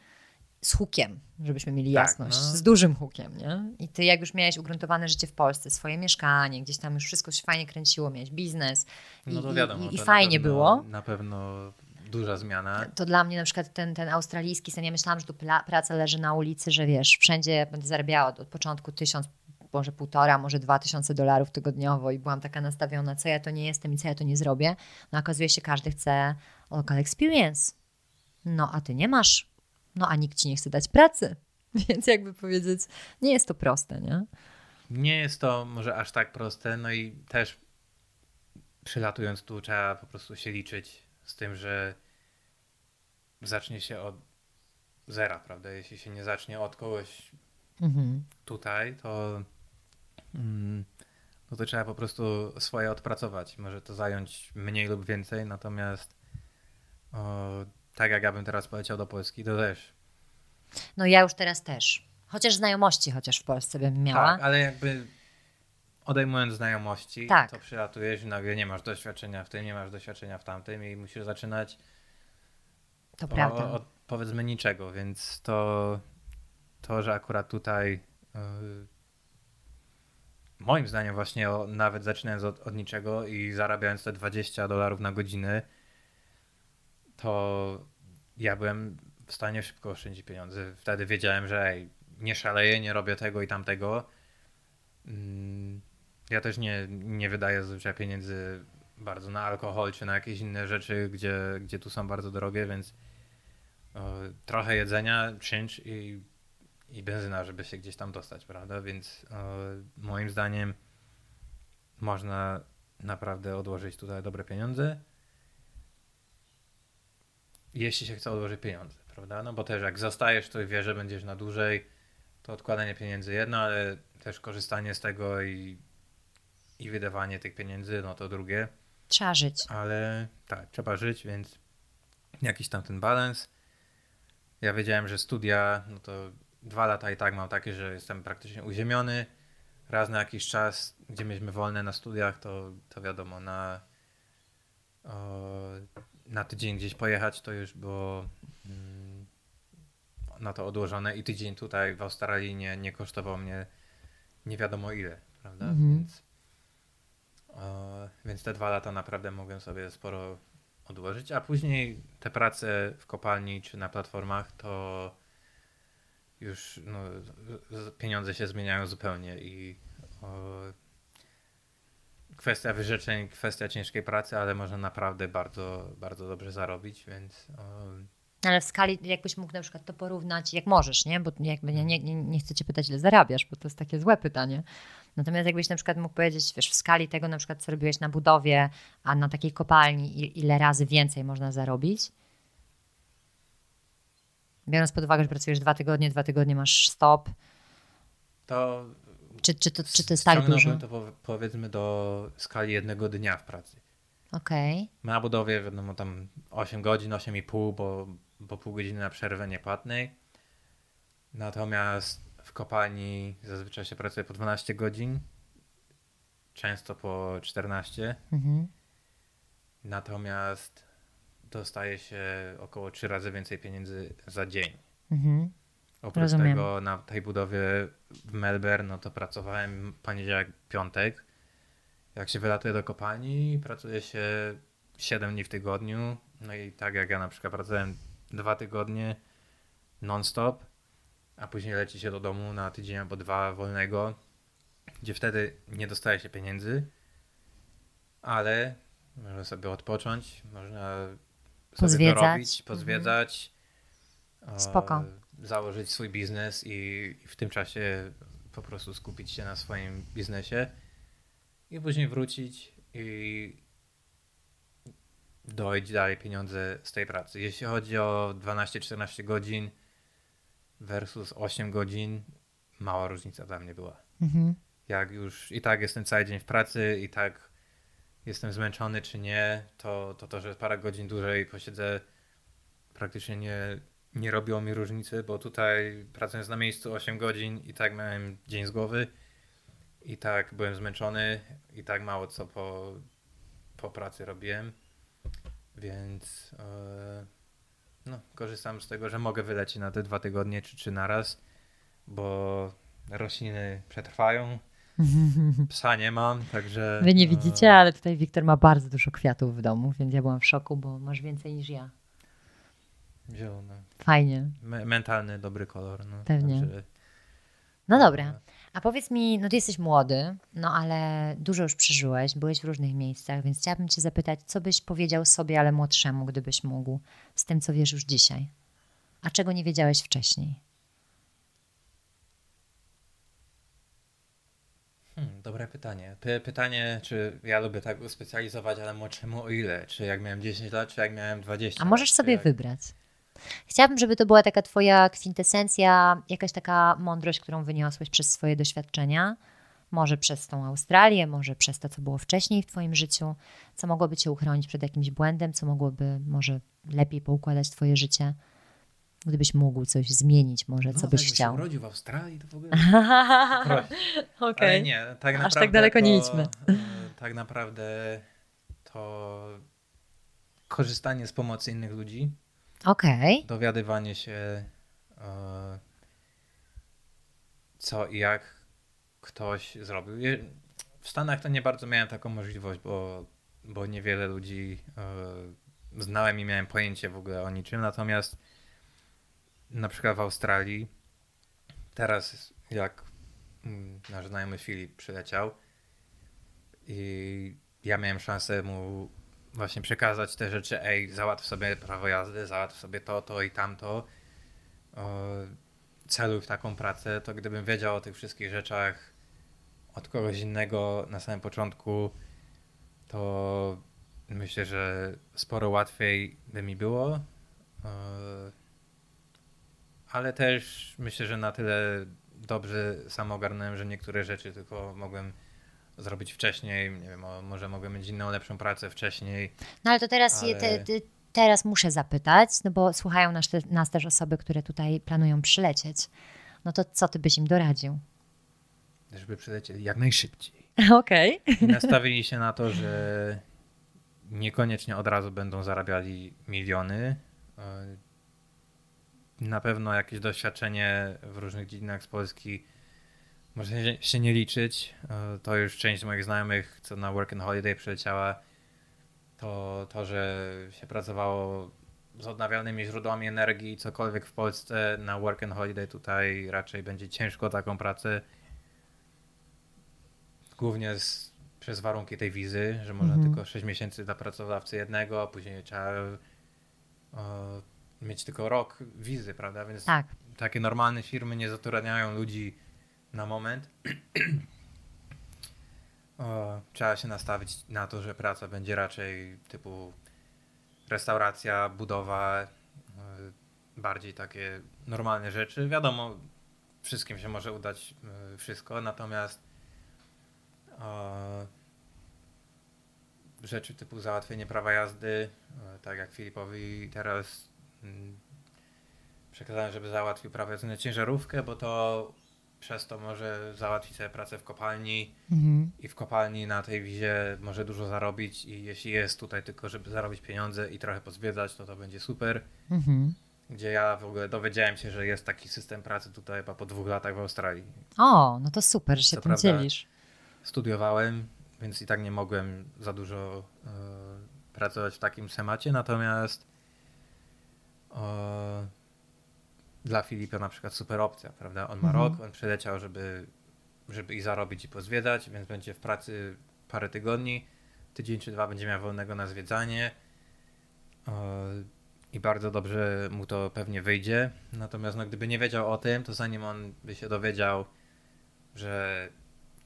z hukiem, żebyśmy mieli tak, jasność, no. z dużym hukiem, nie? I ty jak już miałeś ugruntowane życie w Polsce, swoje mieszkanie, gdzieś tam już wszystko się fajnie kręciło, miałeś biznes i, no to wiadomo, i, i fajnie pewno, było. Na pewno duża zmiana. To dla mnie na przykład ten, ten australijski sen, ja myślałam, że tu praca leży na ulicy, że wiesz, wszędzie będę zarabiała od, od początku tysiąc, może półtora, może dwa tysiące dolarów tygodniowo i byłam taka nastawiona, co ja to nie jestem i co ja to nie zrobię. No okazuje się, każdy chce local experience. No a ty nie masz no a nikt ci nie chce dać pracy. Więc jakby powiedzieć, nie jest to proste, nie? Nie jest to może aż tak proste, no i też przylatując tu trzeba po prostu się liczyć z tym, że zacznie się od zera, prawda? Jeśli się nie zacznie od kogoś mhm. tutaj, to, mm, no to trzeba po prostu swoje odpracować. Może to zająć mniej lub więcej, natomiast o, tak jak ja bym teraz poleciał do Polski, to też. No ja już teraz też. Chociaż znajomości chociaż w Polsce bym miała. Tak, ale jakby odejmując znajomości, tak. to przylatujesz i nagle nie masz doświadczenia w tym, nie masz doświadczenia w tamtym i musisz zaczynać to o, prawda. od powiedzmy niczego, więc to, to że akurat tutaj yy, moim zdaniem właśnie o, nawet zaczynając od, od niczego i zarabiając te 20 dolarów na godzinę, to ja byłem w stanie szybko oszczędzić pieniądze. Wtedy wiedziałem, że ej, nie szaleję, nie robię tego i tamtego. mm, ja też nie, nie wydaję zazwyczaj pieniędzy bardzo na alkohol czy na jakieś inne rzeczy, gdzie, gdzie tu są bardzo drogie, więc o, trochę jedzenia, czynsz i, i benzyna, żeby się gdzieś tam dostać, prawda? Więc o, moim zdaniem można naprawdę odłożyć tutaj dobre pieniądze. Jeśli się chce odłożyć pieniądze, prawda? No bo też jak zostajesz, to wiesz, że będziesz na dłużej, to odkładanie pieniędzy jedno, ale też korzystanie z tego i, i wydawanie tych pieniędzy, no to drugie. Trzeba żyć. Ale tak, trzeba żyć, więc jakiś tam ten balans. Ja wiedziałem, że studia, no to dwa lata i tak mam takie, że jestem praktycznie uziemiony. Raz na jakiś czas, gdzie mieliśmy wolne na studiach, to, to wiadomo, na, o, na tydzień gdzieś pojechać to już było mm, na to odłożone i tydzień tutaj w Australii nie, nie kosztował mnie nie wiadomo ile, prawda? Mhm. Więc, o, więc te dwa lata naprawdę mogłem sobie sporo odłożyć, a później te prace w kopalni czy na platformach to już no, pieniądze się zmieniają zupełnie i o, kwestia wyrzeczeń, kwestia ciężkiej pracy, ale można naprawdę bardzo, bardzo dobrze zarobić, więc o, Ale w skali, jakbyś mógł na przykład to porównać, jak możesz, nie? Bo jakby nie, nie, nie- chcę cię pytać, ile zarabiasz, bo to jest takie złe pytanie. Natomiast jakbyś na przykład mógł powiedzieć, wiesz, w skali tego na przykład, co robiłeś na budowie, a na takiej kopalni, ile razy więcej można zarobić? Biorąc pod uwagę, że pracujesz dwa tygodnie, dwa tygodnie masz stop. to Czy, czy, to, czy to jest tak dużo? to po, powiedzmy do skali jednego dnia w pracy. Okej. Na budowie wiadomo tam 8 godzin, 8,5, bo, bo pół godziny na przerwę niepłatnej. Natomiast w kopalni zazwyczaj się pracuje po 12 godzin, często po 14. Mhm. Natomiast dostaje się około 3 razy więcej pieniędzy za dzień. Mhm. Oprócz Rozumiem. tego na tej budowie w Melbourne, no to pracowałem poniedziałek, piątek. Jak się wylatuje do kopalni, pracuje się 7 dni w tygodniu. No i tak jak ja na przykład pracowałem dwa tygodnie non-stop, a później leci się do domu na tydzień albo dwa wolnego, gdzie wtedy nie dostaje się pieniędzy, ale można sobie odpocząć, można sobie Pozwiedzać. dorobić, pozwiedzać. e, Spoko. Założyć swój biznes i, w tym czasie po prostu skupić się na swoim biznesie i później wrócić i dojść dalej pieniądze z tej pracy. Jeśli chodzi o 12-14 godzin versus 8 godzin, mała różnica dla mnie była. Mhm. Jak już i tak jestem cały dzień w pracy, i tak jestem zmęczony czy nie, to to, to że parę godzin dłużej posiedzę praktycznie nie, nie robiło mi różnicy, bo tutaj pracując na miejscu 8 godzin i tak miałem dzień z głowy i tak byłem zmęczony i tak mało co po, po pracy robiłem, więc e, no, korzystam z tego, że mogę wylecieć na te dwa tygodnie czy trzy naraz, bo rośliny przetrwają, psa nie mam, także... Wy nie e, widzicie, ale tutaj Wiktor ma bardzo dużo kwiatów w domu, więc ja byłam w szoku, bo masz więcej niż ja. Zielone. Fajnie. Me- mentalny, dobry kolor. No, Pewnie. No dobra. A powiedz mi, no ty jesteś młody, no ale dużo już przeżyłeś, byłeś w różnych miejscach, więc chciałabym cię zapytać, co byś powiedział sobie, ale młodszemu, gdybyś mógł, z tym, co wiesz już dzisiaj? A czego nie wiedziałeś wcześniej? Hmm, dobre pytanie. Py- pytanie, czy ja lubię tak uspecjalizować, ale młodszemu o ile? Czy jak miałem 10 lat, czy jak miałem 20 A lat? możesz sobie jak... wybrać. Chciałabym, żeby to była taka twoja kwintesencja, jakaś taka mądrość, którą wyniosłeś przez swoje doświadczenia. Może przez tą Australię, może przez to, co było wcześniej w twoim życiu, co mogłoby cię uchronić przed jakimś błędem, co mogłoby może lepiej poukładać twoje życie. Gdybyś mógł coś zmienić, może No, co byś jakby chciał. się urodził w Australii, to w ogóle... Okej. nie, tak Aż naprawdę tak daleko nie to, idźmy. e, Tak naprawdę to korzystanie z pomocy innych ludzi, Okej. dowiadywanie się e, co i jak ktoś zrobił. W Stanach to nie bardzo miałem taką możliwość, bo, bo niewiele ludzi e, znałem i miałem pojęcie w ogóle o niczym. Natomiast na przykład w Australii teraz jak mm, nasz znajomy Filip przyleciał i ja miałem szansę mu właśnie przekazać te rzeczy, ej, załatw sobie prawo jazdy, załatw sobie to, to i tamto, celuj w taką pracę, to gdybym wiedział o tych wszystkich rzeczach od kogoś innego na samym początku, to myślę, że sporo łatwiej by mi było. Ale też myślę, że na tyle dobrze sam ogarnąłem, że niektóre rzeczy tylko mogłem zrobić wcześniej. Nie wiem, może mogłem mieć inną, lepszą pracę wcześniej. No ale to teraz, ale... te, te, teraz muszę zapytać, no bo słuchają nas, nas też osoby, które tutaj planują przylecieć. No to co ty byś im doradził? Żeby przylecieli jak najszybciej. Okej. Okay. Nastawili się na to, że niekoniecznie od razu będą zarabiali miliony. E, na pewno jakieś doświadczenie w różnych dziedzinach z Polski może się nie liczyć. E, to już część moich znajomych, co na Work and Holiday przyleciała, to to, że się pracowało z odnawialnymi źródłami energii, cokolwiek w Polsce na Work and Holiday tutaj raczej będzie ciężko taką pracę. Głównie z, przez warunki tej wizy, że można mhm. tylko 6 miesięcy dla pracodawcy jednego, a później trzeba o, mieć tylko rok wizy, prawda? Więc tak. takie normalne firmy nie zatrudniają ludzi na moment. o, trzeba się nastawić na to, że praca będzie raczej typu restauracja, budowa, bardziej takie normalne rzeczy. Wiadomo, wszystkim się może udać wszystko, natomiast rzeczy typu załatwienie prawa jazdy, tak jak Filipowi teraz mm, przekazałem, żeby załatwił prawo jazdy na ciężarówkę, bo to przez to może załatwić sobie pracę w kopalni mhm. i w kopalni na tej wizie może dużo zarobić i jeśli jest tutaj tylko, żeby zarobić pieniądze i trochę pozwiedzać, to to będzie super. Mhm. Gdzie ja w ogóle dowiedziałem się, że jest taki system pracy tutaj chyba po dwóch latach w Australii. O, no to super, że się Co tym dzielisz. Studiowałem, więc i tak nie mogłem za dużo y, pracować w takim temacie, natomiast y, dla Filipa na przykład super opcja, prawda? On ma mhm. rok, on przyleciał, żeby, żeby i zarobić i pozwiedzać, więc będzie w pracy parę tygodni, tydzień czy dwa będzie miał wolnego na zwiedzanie i bardzo dobrze mu to pewnie wyjdzie. Natomiast no, gdyby nie wiedział o tym, to zanim on by się dowiedział, że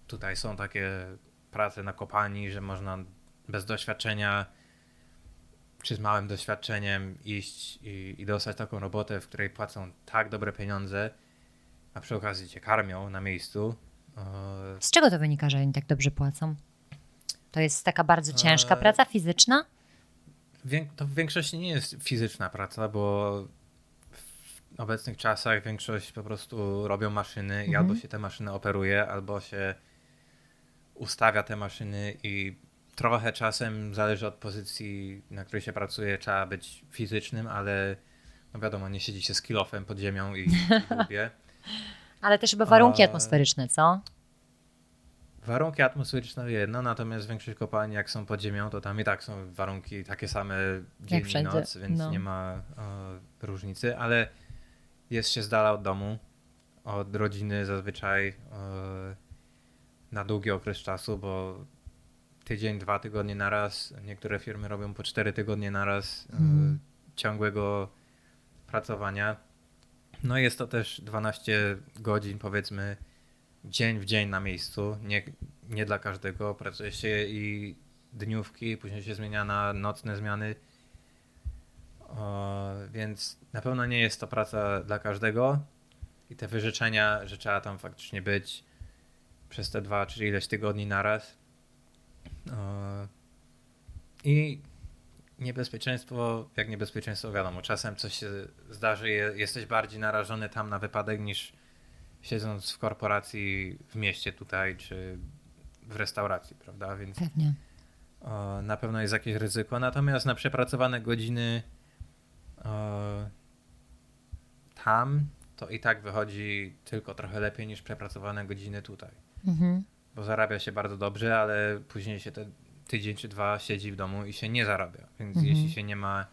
tutaj są takie prace na kopalni, że można bez doświadczenia czy z małym doświadczeniem iść i, i dostać taką robotę, w której płacą tak dobre pieniądze, a przy okazji cię karmią na miejscu. Z czego to wynika, że oni tak dobrze płacą? To jest taka bardzo ciężka praca fizyczna? To w większości nie jest fizyczna praca, bo w obecnych czasach większość po prostu robią maszyny mhm. i albo się te maszyny operuje, albo się ustawia te maszyny i trochę czasem zależy od pozycji, na której się pracuje, trzeba być fizycznym, ale no wiadomo, nie siedzi się z kilofem pod ziemią i, lubię. ale też chyba warunki A... atmosferyczne, co? Warunki atmosferyczne jedno, natomiast większość kopalni jak są pod ziemią, to tam i tak są warunki takie same dzień i noc, więc no. nie ma o, różnicy, ale jest się z dala od domu, od rodziny zazwyczaj o, na długi okres czasu, bo tydzień, dwa tygodnie naraz. Niektóre firmy robią po cztery tygodnie naraz mm. ciągłego pracowania. No jest to też 12 godzin, powiedzmy, dzień w dzień na miejscu. Nie, nie dla każdego. Pracuje się i dniówki, później się zmienia na nocne zmiany. O, więc na pewno nie jest to praca dla każdego. I te wyrzeczenia, że trzeba tam faktycznie być przez te dwa czy ileś tygodni naraz, i niebezpieczeństwo, jak niebezpieczeństwo, wiadomo, czasem coś się zdarzy, jesteś bardziej narażony tam na wypadek niż siedząc w korporacji w mieście tutaj, czy w restauracji, prawda? Więc Pewnie. O, na pewno jest jakieś ryzyko. Natomiast na przepracowane godziny o, tam to i tak wychodzi tylko trochę lepiej niż przepracowane godziny tutaj. Mhm bo zarabia się bardzo dobrze, ale później się te tydzień czy dwa siedzi w domu i się nie zarabia. Więc mhm. jeśli się nie ma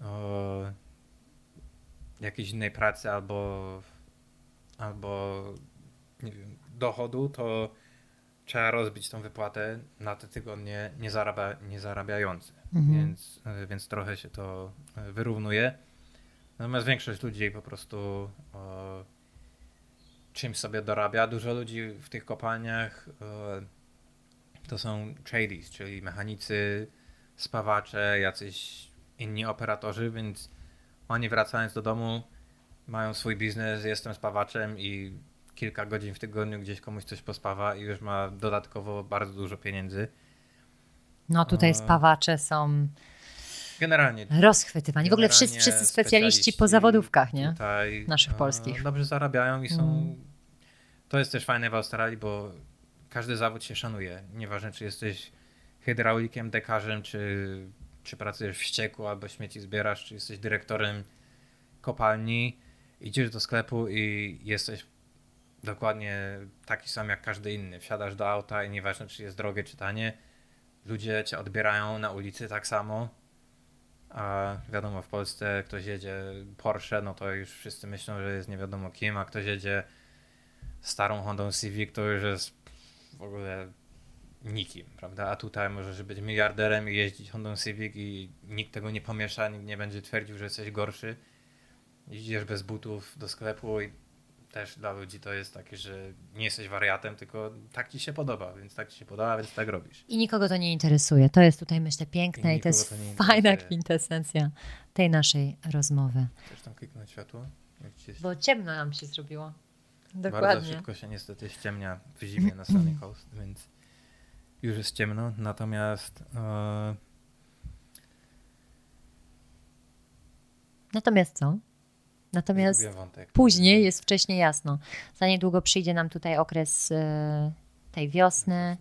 o, jakiejś innej pracy albo, albo nie wiem, dochodu, to trzeba rozbić tą wypłatę na te tygodnie nie, zarabia, nie zarabiające. Mhm. Więc, więc trochę się to wyrównuje. Natomiast większość ludzi po prostu e, czymś sobie dorabia. Dużo ludzi w tych kopalniach e, to są tradies, czyli mechanicy, spawacze, jacyś inni operatorzy, więc oni wracając do domu mają swój biznes, jestem spawaczem i kilka godzin w tygodniu gdzieś komuś coś pospawa i już ma dodatkowo bardzo dużo pieniędzy. No tutaj A- spawacze są Generalnie rozchwytywani. W ogóle wszyscy, wszyscy specjaliści po zawodówkach, nie? Tutaj, Naszych polskich. Dobrze zarabiają i są. Mm. To jest też fajne w Australii, bo każdy zawód się szanuje. Nieważne, czy jesteś hydraulikiem, dekarzem, czy, czy pracujesz w ścieku, albo śmieci zbierasz, czy jesteś dyrektorem kopalni. Idziesz do sklepu i jesteś dokładnie taki sam jak każdy inny. Wsiadasz do auta i nieważne, czy jest drogie, czy tanie. Ludzie cię odbierają na ulicy tak samo. A wiadomo, w Polsce ktoś jedzie Porsche, no to już wszyscy myślą, że jest nie wiadomo kim, a ktoś jedzie starą Hondą Civic, to już jest w ogóle nikim, prawda? A tutaj możesz być miliarderem i jeździć Hondą Civic i nikt tego nie pomiesza, nikt nie będzie twierdził, że jesteś gorszy. Idziesz bez butów do sklepu i też dla ludzi to jest takie, że nie jesteś wariatem, tylko tak ci się podoba, więc tak ci się podoba, więc tak robisz. I nikogo to nie interesuje. To jest tutaj, myślę, piękne I i, to jest to fajna kwintesencja tej naszej rozmowy. Chcesz tam kliknąć światło? Jak ci jest Bo ciemno nam się zrobiło. Bardzo Dokładnie. szybko się niestety ściemnia w zimie na Sunny Coast, więc już jest ciemno. Natomiast e, Natomiast co? Natomiast później jest wcześniej jasno. Za niedługo przyjdzie nam tutaj okres e, tej wiosny.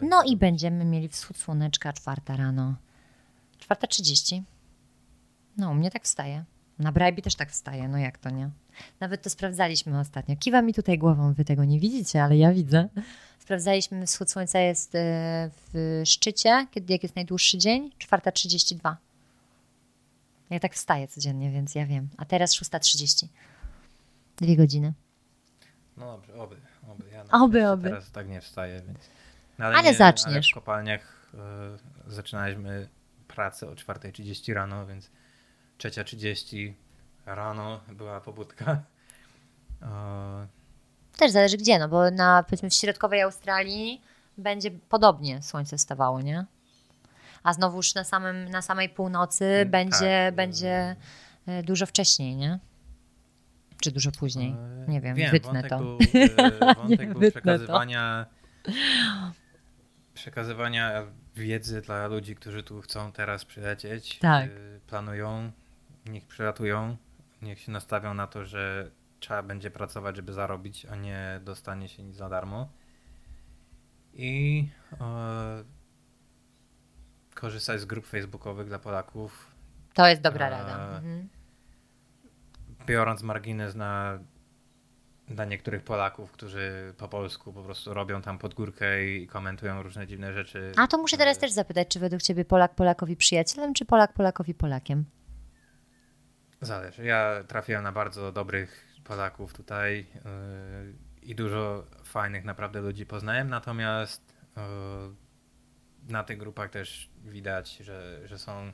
No i będziemy mieli wschód słoneczka czwarta rano. Czwarta trzydzieści. No, u mnie tak wstaje. Na Brajbi też tak wstaje, no jak to nie? Nawet to sprawdzaliśmy ostatnio. Kiwa mi tutaj głową, wy tego nie widzicie, ale ja widzę. Sprawdzaliśmy, wschód słońca jest e, w szczycie, kiedy jak jest najdłuższy dzień, czwarta trzydzieści dwa. Ja tak wstaję codziennie, więc ja wiem. A teraz szósta trzydzieści. Dwie godziny. No dobrze, oby. Oby, ja Oby, oby. Teraz tak nie wstaję, więc... No, Ale nie, zaczniesz. Ale w kopalniach e, zaczynaliśmy pracę o 4.30 rano, więc 3.30 rano była pobudka. Też zależy gdzie, no bo na powiedzmy w środkowej Australii będzie podobnie słońce wstawało, nie? A znowuż na, samym, na samej północy Mm, będzie, tak, będzie e, dużo wcześniej, nie? Czy dużo później? E, Nie wiem, wiem, wytnę to. Był, e, wątek Nie, był wytnę to. przekazywania, przekazywania wiedzy dla ludzi, którzy tu chcą teraz przylecieć. Tak. Planują, niech przylatują, niech się nastawią na to, że trzeba będzie pracować, żeby zarobić, a nie dostanie się nic za darmo. I e, korzystać z grup facebookowych dla Polaków, To jest dobra A, rada. Mhm. biorąc margines na dla niektórych Polaków, którzy po polsku po prostu robią tam pod górkę i komentują różne dziwne rzeczy. A to muszę teraz też zapytać, czy według ciebie Polak Polakowi przyjacielem, czy Polak Polakowi Polakiem? Zależy. Ja trafiłem na bardzo dobrych Polaków tutaj yy, i dużo fajnych naprawdę ludzi poznałem, natomiast yy, na tych grupach też widać, że, że są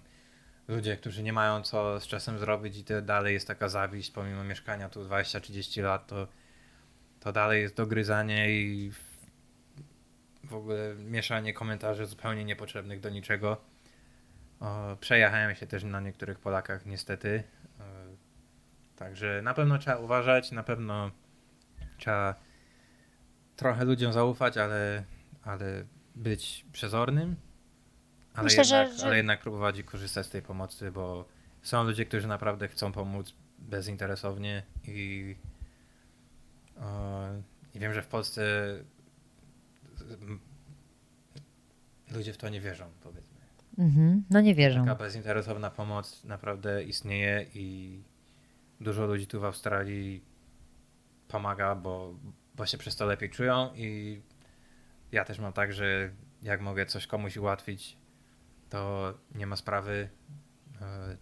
ludzie, którzy nie mają co z czasem zrobić i to dalej jest taka zawiść, pomimo mieszkania tu 20-30 lat, to, to dalej jest dogryzanie i w, ogóle mieszanie komentarzy zupełnie niepotrzebnych do niczego. O, przejechałem się też na niektórych Polakach niestety. Także na pewno trzeba uważać, na pewno trzeba trochę ludziom zaufać, ale, ale być przezornym. Ale, Myślę, że- jednak, że- ale jednak próbować korzystać z tej pomocy, bo są ludzie, którzy naprawdę chcą pomóc bezinteresownie i, e, i wiem, że w Polsce ludzie w to nie wierzą, powiedzmy. Mhm. No nie wierzą. Taka bezinteresowna pomoc naprawdę istnieje i dużo ludzi tu w Australii pomaga, bo, bo się przez to lepiej czują i ja też mam tak, że jak mogę coś komuś ułatwić, to nie ma sprawy. e,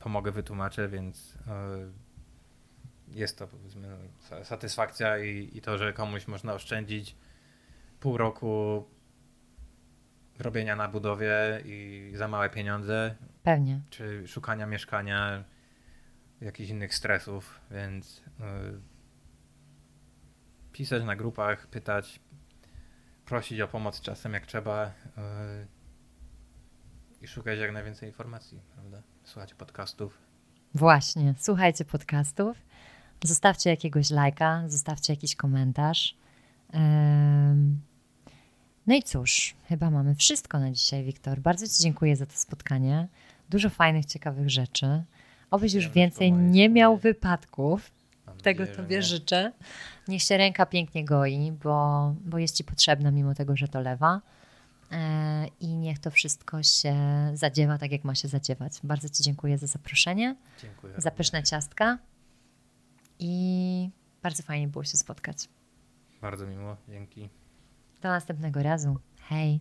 Pomogę, wytłumaczę, więc e, jest to powiedzmy no, sa- satysfakcja i, i to, że komuś można oszczędzić pół roku robienia na budowie i za małe pieniądze, Pewnie. czy szukania mieszkania, jakichś innych stresów, więc y, pisać na grupach, pytać, prosić o pomoc czasem jak trzeba y, i szukać jak najwięcej informacji, prawda? Słuchać podcastów. Właśnie, słuchajcie podcastów, zostawcie jakiegoś lajka, zostawcie jakiś komentarz. No i cóż, chyba mamy wszystko na dzisiaj, Wiktor. Bardzo Ci dziękuję za to spotkanie. Dużo fajnych, ciekawych rzeczy. Obyś już więcej nie miał wypadków. Tego że Tobie nie. życzę. Niech się ręka pięknie goi, bo, bo jest Ci potrzebna, mimo tego, że to lewa. E, I niech to wszystko się zadziewa tak, jak ma się zadziewać. Bardzo Ci dziękuję za zaproszenie Dziękuję. za pyszne ciastka i bardzo fajnie było się spotkać. Bardzo miło, dzięki. Do następnego razu. Hej!